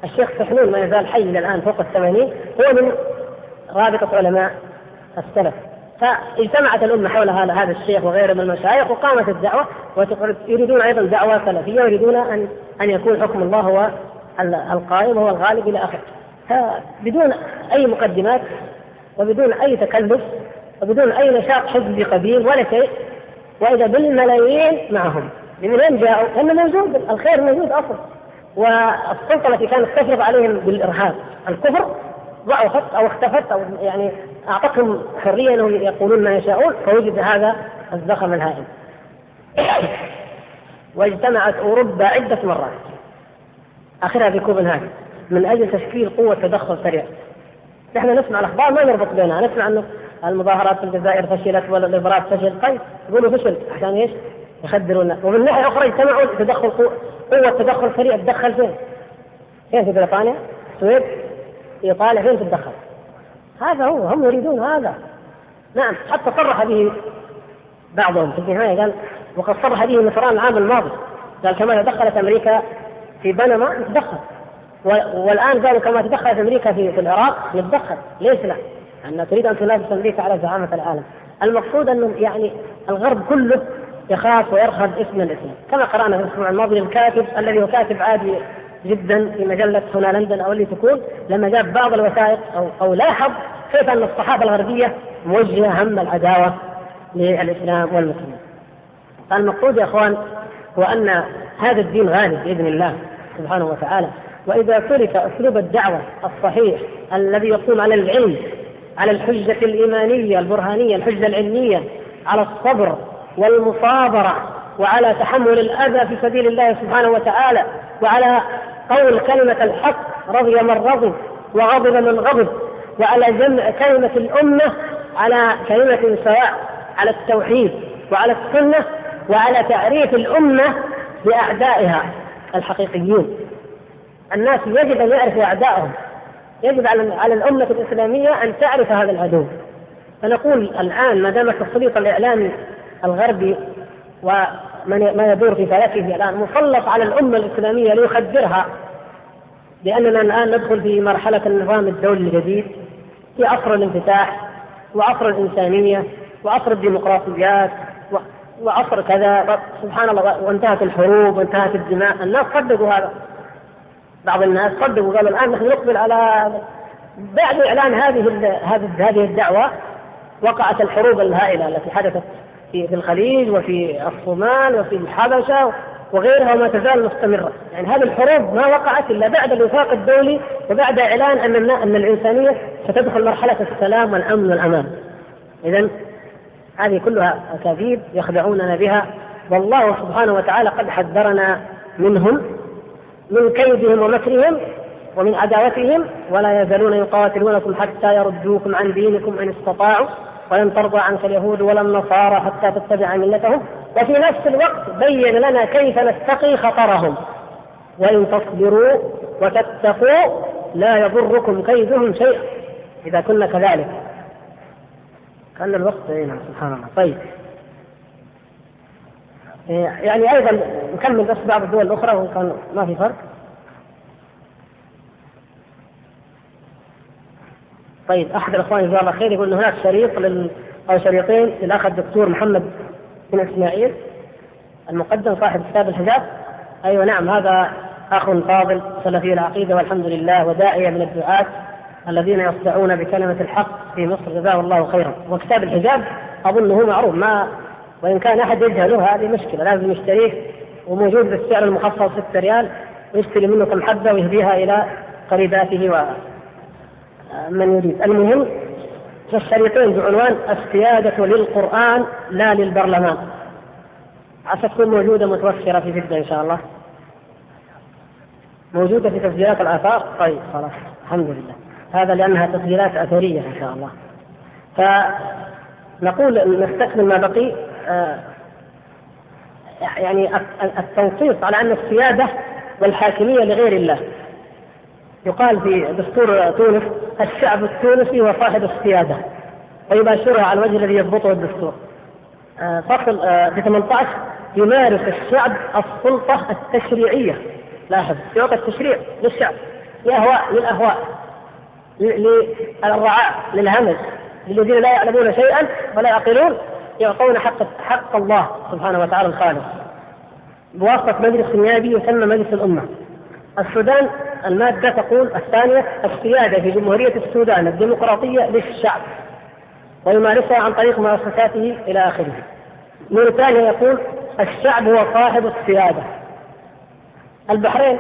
الشيخ سحنون ما يزال حي إلى الآن فوق الثمانين هو من رابطة علماء السلف. فاجتمعت الأمة حول هذا الشيخ وغيره من المشايخ وقامت الدعوة ويريدون أيضا دعوة سلفية ويريدون أن أن يكون حكم الله هو القائم وهو الغالب إلى آخره. بدون أي مقدمات وبدون أي تكلف وبدون أي نشاط حزبي قديم ولا شيء. وإذا بالملايين معهم من وين جاءوا؟ لأنه موجود الخير موجود أصلا. والسلطة التي كانت تفرض عليهم بالإرهاب الكفر ضعفت أو اختفت أو يعني أعطتهم حرية أنهم يقولون ما يشاءون فوجد هذا الزخم الهائل. [coughs] واجتمعت أوروبا عدة مرات. آخرها في كوبنهاجن. من أجل تشكيل قوة تدخل سريع. نحن نسمع الأخبار ما نربط بينها. نسمع أنه المظاهرات في الجزائر فشلت والاضراب فشل طيب يقولوا فشل عشان إيش؟ يخدروا الناس ومن ناحيه أخرى اجتمعوا تدخل قوه تدخل سريع تدخل فين؟ فين في بريطانيا؟ السويد؟ إيطاليا فين تتدخل؟ هذا هو هم يريدون هذا نعم حتى صرح به بعضهم في النهاية قال وقد صرح به مصران العام الماضي قال كما تدخلت أمريكا في بنما نتدخل والآن قالوا كما تدخلت أمريكا في, في العراق نتدخل ليش لا؟ أن تريد أن تنافس أمريكا على زعامة العالم. المقصود أنه يعني الغرب كله يخاف ويرهب اسم الإسلام. كما قرأنا في الأسبوع الماضي الكاتب الذي هو كاتب عادي جدا في مجلة هنا لندن أو اللي تكون لما جاب بعض الوثائق أو أو لاحظ كيف أن الصحافة الغربية موجهة هم العداوة للإسلام والمسلمين. فالمقصود يا إخوان هو أن هذا الدين غالب بإذن الله سبحانه وتعالى. وإذا ترك أسلوب الدعوة الصحيح الذي يقوم على العلم على الحجة الإيمانية البرهانية الحجة العلمية على الصبر والمصابرة وعلى تحمل الأذى في سبيل الله سبحانه وتعالى وعلى قول كلمة الحق رضي من رضي وغضب من غضب وعلى جمع كلمة الأمة على كلمة سواء على التوحيد وعلى السنة وعلى تعريف الأمة بأعدائها الحقيقيين الناس يجب أن يعرفوا أعدائهم. يجب على على الأمة الإسلامية أن تعرف هذا العدو فنقول الآن ما دام التسليط الإعلامي الغربي وما يدور في فلكه الآن مسلط على الأمة الإسلامية ليخدرها لأننا الآن ندخل في مرحلة النظام الدولي الجديد في عصر الانفتاح وعصر الإنسانية وعصر الديمقراطيات وعصر كذا سبحان الله وانتهت الحروب وانتهت الدماء. الناس صدقوا هذا. بعض الناس صدقوا قالوا الآن نحن نقبل على بعد إعلان هذه هذه الدعوة وقعت الحروب الهائلة التي حدثت في في الخليج وفي الصومال وفي الحبشة وغيرها وما تزال مستمرة، يعني هذه الحروب ما وقعت إلا بعد الوفاق الدولي وبعد إعلان أن أن الإنسانية ستدخل مرحلة السلام والأمن والأمان. اذا هذه كلها أكاذيب يخدعوننا بها. والله سبحانه وتعالى قد حذرنا منهم. من كيدهم ومكرهم ومن عداوتهم ولا يزالون يقاتلونكم حتى يردوكم عن دينكم إن استطاعوا ولن ترضى عنك اليهود ولا النصارى حتى تتبع ملتهم. وفي نفس الوقت بين لنا كيف نتقي خطرهم. وإن تصبروا وتتقوا لا يضركم كيدهم شيئا. إذا كنا كذلك. كان الوقت هنا سبحان الله. طيب. يعني أيضا نكمل بس بعض الدول الأخرى وإن كان ما في فرق. طيب أحد الأخوان جزاه الله خير يقول إن هناك شريط لل... أو شريطين للأخ الدكتور محمد بن إسماعيل المقدم صاحب كتاب الحجاب. أيوه نعم هذا أخ فاضل سلفي العقيدة والحمد لله وداعية من الدعاة الذين يصدعون بكلمة الحق في مصر. جزاه الله خيرا. وكتاب الحجاب أظنه معروف ما وإن كان أحد يجهله هذه مشكلة لازم يشتريه وموجود بالسعر المخفض 6 ريال ويشتري منه كم حبة ويهديها إلى قريباته ومن يريد. المهم في الشريطين بعنوان السيادة للقرآن لا للبرلمان. عسى تكون موجودة متوفرة في جدة إن شاء الله. موجودة في تسجيلات الآثار؟ طيب خلاص الحمد لله. هذا لأنها تسجيلات أثرية إن شاء الله. فنقول نستكمل ما بقي. يعني التنصيص على أن السيادة والحاكمية لغير الله. يقال في دستور تونس الشعب التونسي هو صاحب السيادة ويباشرها على الوجه الذي يضبطه الدستور. آه، فصل آه، في 18 يمارس الشعب السلطة التشريعية. لاحظ يعطي التشريع للشعب لأهواء للأهواء للرعاء للهمج للذين لا يعلمون شيئا ولا يعقلون. يعطون حق حق الله سبحانه وتعالى الخالق. بواسطة مجلس نيابي يسمى مجلس الأمة. السودان المادة تقول الثانية السيادة في جمهورية السودان الديمقراطية للشعب ويمارسها عن طريق مؤسساته إلى آخره. موريتانيا يقول الشعب هو صاحب السيادة. البحرين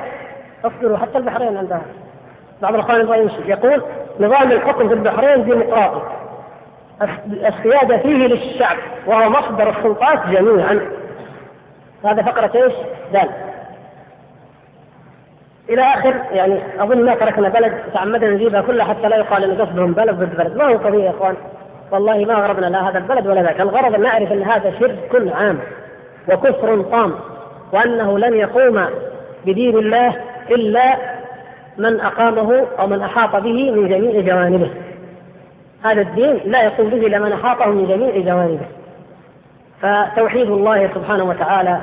اصبروا حتى البحرين عندها. بعض الأخوان يبغى يقول نظام الحكم في البحرين ديمقراطي. السيادة فيه للشعب وهو مصدر السلطات جميعا. هذا فقرة إيش؟ دال. إلى آخر يعني أظن ما تركنا بلد تعمدنا نجيبها كلها حتى لا يقال أن قصدهم بلد ضد بلد. ما هو قضية يا إخوان. والله ما غرضنا لا هذا البلد ولا ذاك. الغرض أن نعرف أن هذا شرك عام وكفر طام وأنه لن يقوم بدين الله إلا من أقامه أو من أحاط به من جميع جوانبه. هذا الدين لا يقوم به إلا من أحاطه من جميع جوانبه. فتوحيد الله سبحانه وتعالى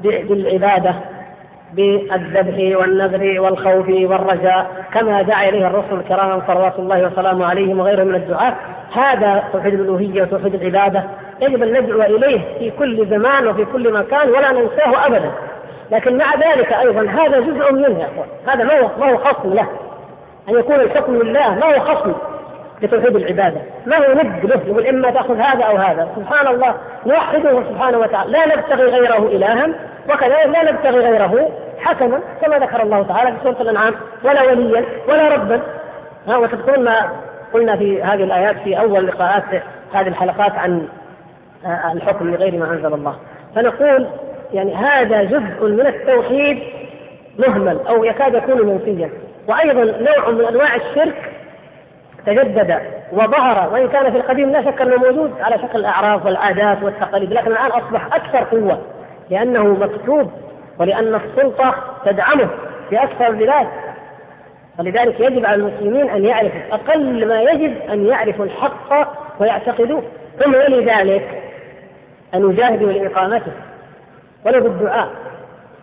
بالعبادة بالذبح والنذر والخوف والرجاء كما دعا إليه الرسل الكرام صلوات الله وسلامه عليهم وغيرهم من الدعاء. هذا توحيد الألوهية وتوحيد العبادة يجب أن ندعو إليه في كل زمان وفي كل مكان ولا ننساه ابدا. لكن مع ذلك أيضا هذا جزء منه يا إخوان. هذا ما هو ما هو خصم له. أن يكون الحكم لله ما هو خصم. لتوحيد العبادة. ما هو ند له؟ يقول إما تأخذ هذا أو هذا. سبحان الله نوحده سبحانه وتعالى. لا نبتغي غيره إلها وكذلك لا نبتغي غيره حكما كما ذكر الله تعالى في سورة الأنعام. ولا وليا ولا ربا. ها وتذكرون ما قلنا في هذه الآيات في أول لقاءات هذه الحلقات عن آه، الحكم لغير ما أنزل الله. فنقول يعني هذا جزء من التوحيد مهمل أو يكاد يكون منسيا وأيضا نوع من أنواع الشرك تجدد وظهر وإن كان في القديم لا شك أنه موجود على شكل الأعراف والعادات والتقاليد لكن الآن أصبح أكثر قوة لأنه مكتوب ولأن السلطة تدعمه في أكثر البلاد. ولذلك يجب على المسلمين أن يعرفوا أقل ما يجب أن يعرفوا الحق ويعتقدوه. ثم يلي ذلك أن يجاهدوا لإقامته ولو بالدعاء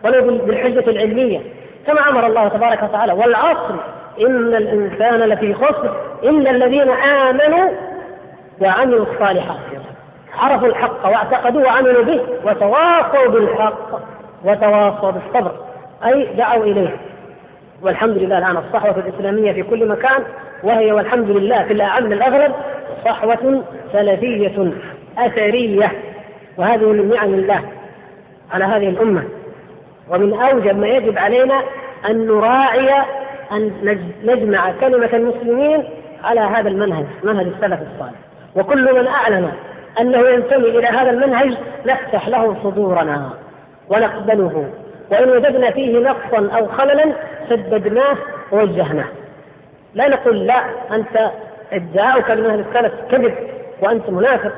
ولو بالحجة العلمية كما أمر الله تبارك وتعالى. والعصر إن الإنسان لفي خسر. الا الذين آمنوا وعملوا الصالحات. عرفوا الحق واعتقدوا وعملوا به وتواصوا بالحق وتواصوا بالصبر. أي دعوا إليه. والحمد لله الآن الصحوة الإسلامية في كل مكان وهي والحمد لله في الأعم الاغلب صحوة سلفية أثرية. وهذه من نعم الله على هذه الأمة. ومن أوجب ما يجب علينا أن نراعي أن نجمع كلمة المسلمين على هذا المنهج منهج السلف الصالح. وكل من اعلن أنه ينتمي إلى هذا المنهج نفتح له صدورنا ونقبله. وإن وجدنا فيه نقصا أو خللا سددناه ووجهناه. لا نقول لا أنت إدعاؤك لمنهج السلف كذب وأنت منافق.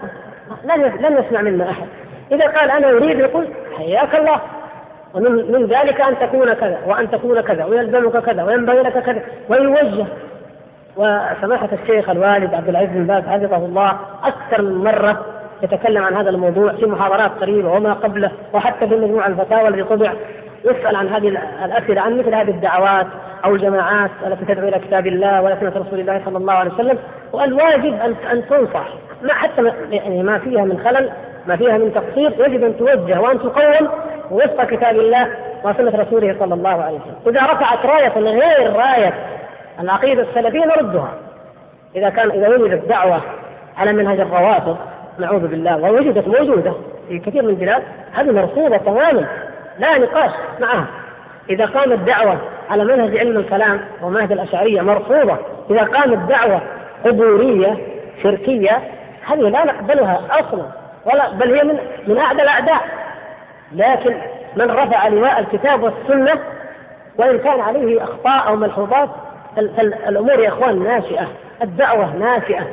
لن يسمع منا أحد. إذا قال أنا أريد يقول حياك الله. ومن من ذلك أن تكون كذا وأن تكون كذا ويلزمك كذا وينبغي لك كذا ويوجه. وسماحة الشيخ الوالد عبد العزيز بن باز حفظه الله أكثر من مرة يتكلم عن هذا الموضوع في محاضرات قريبة وما قبله وحتى في مجموع الفتاوى الذي طبع يسأل عن هذه الأسئلة عن مثل هذه الدعوات أو الجماعات التي تدعو إلى كتاب الله وسنة رسول الله صلى الله عليه وسلم. والواجب أن أن تنصح. ما حتى يعني ما فيها من خلل ما فيها من تقصير يجب أن توجه وأن تقوم وفق كتاب الله وسنة رسوله صلى الله عليه وسلم. إذا رفعت راية غير راية العقيدة السلفية نردها. إذا كان إذا وجدت دعوة على منهج الروافض نعوذ بالله ووجدت موجودة في كثير من البلاد هذه مرفوضة تماما لا نقاش معها. إذا قامت دعوة على منهج علم الكلام ومنهج الأشعرية مرفوضة. إذا قامت دعوة قبورية شركية هذه لا نقبلها أصلا ولا بل هي من من أعدى الأعداء. لكن من رفع لواء الكتاب والسنة وإن كان عليه أخطاء أو ملحوظات الأمور يا إخوان ناشئة الدعوة ناشئة.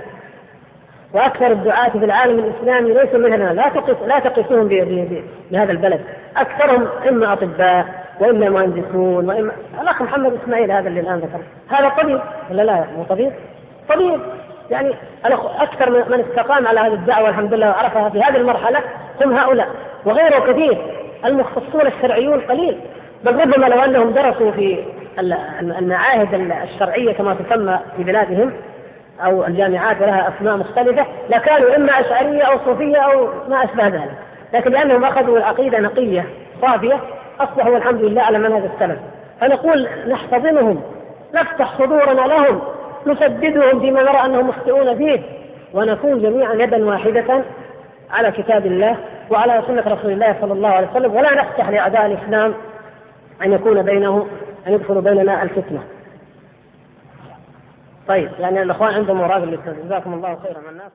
وأكثر الدعاة في العالم الإسلامي ليسوا مثلنا لا تقف لا تقفهم بهذا البلد. أكثرهم إما أطباء وإما مهندسون وإما الأخ محمد إسماعيل هذا اللي الآن ذكر هذا طبيب ولا لا؟ مو طبيب؟ طبيب. يعني أكثر من استقام على هذه الدعوة الحمد لله وعرفها في هذه المرحلة هم هؤلاء. وغيره كثير. المختصون الشرعيون قليل. بل ربما لو أنهم درسوا في المعاهد الشرعية كما تسمى في بلادهم أو الجامعات ولها أسماء مختلفة لكانوا إما أشعرية أو صوفية أو ما أشبه ذلك. لكن لأنهم أخذوا العقيدة نقية صافية أصبحوا الحمد لله على منهج السلف. فنقول نحتضنهم نفتح صدورنا لهم نسددهم فيما نرى أنهم مخطئون فيه ونكون جميعا يدا واحدة على كتاب الله وعلى سنة رسول الله صلى الله عليه وسلم ولا نفتح لأعداء الإسلام أن يكون بينه أن يدخل بيننا الفتنة. طيب يعني الإخوان عندهم مراقب جزاكم الله خيرا الناس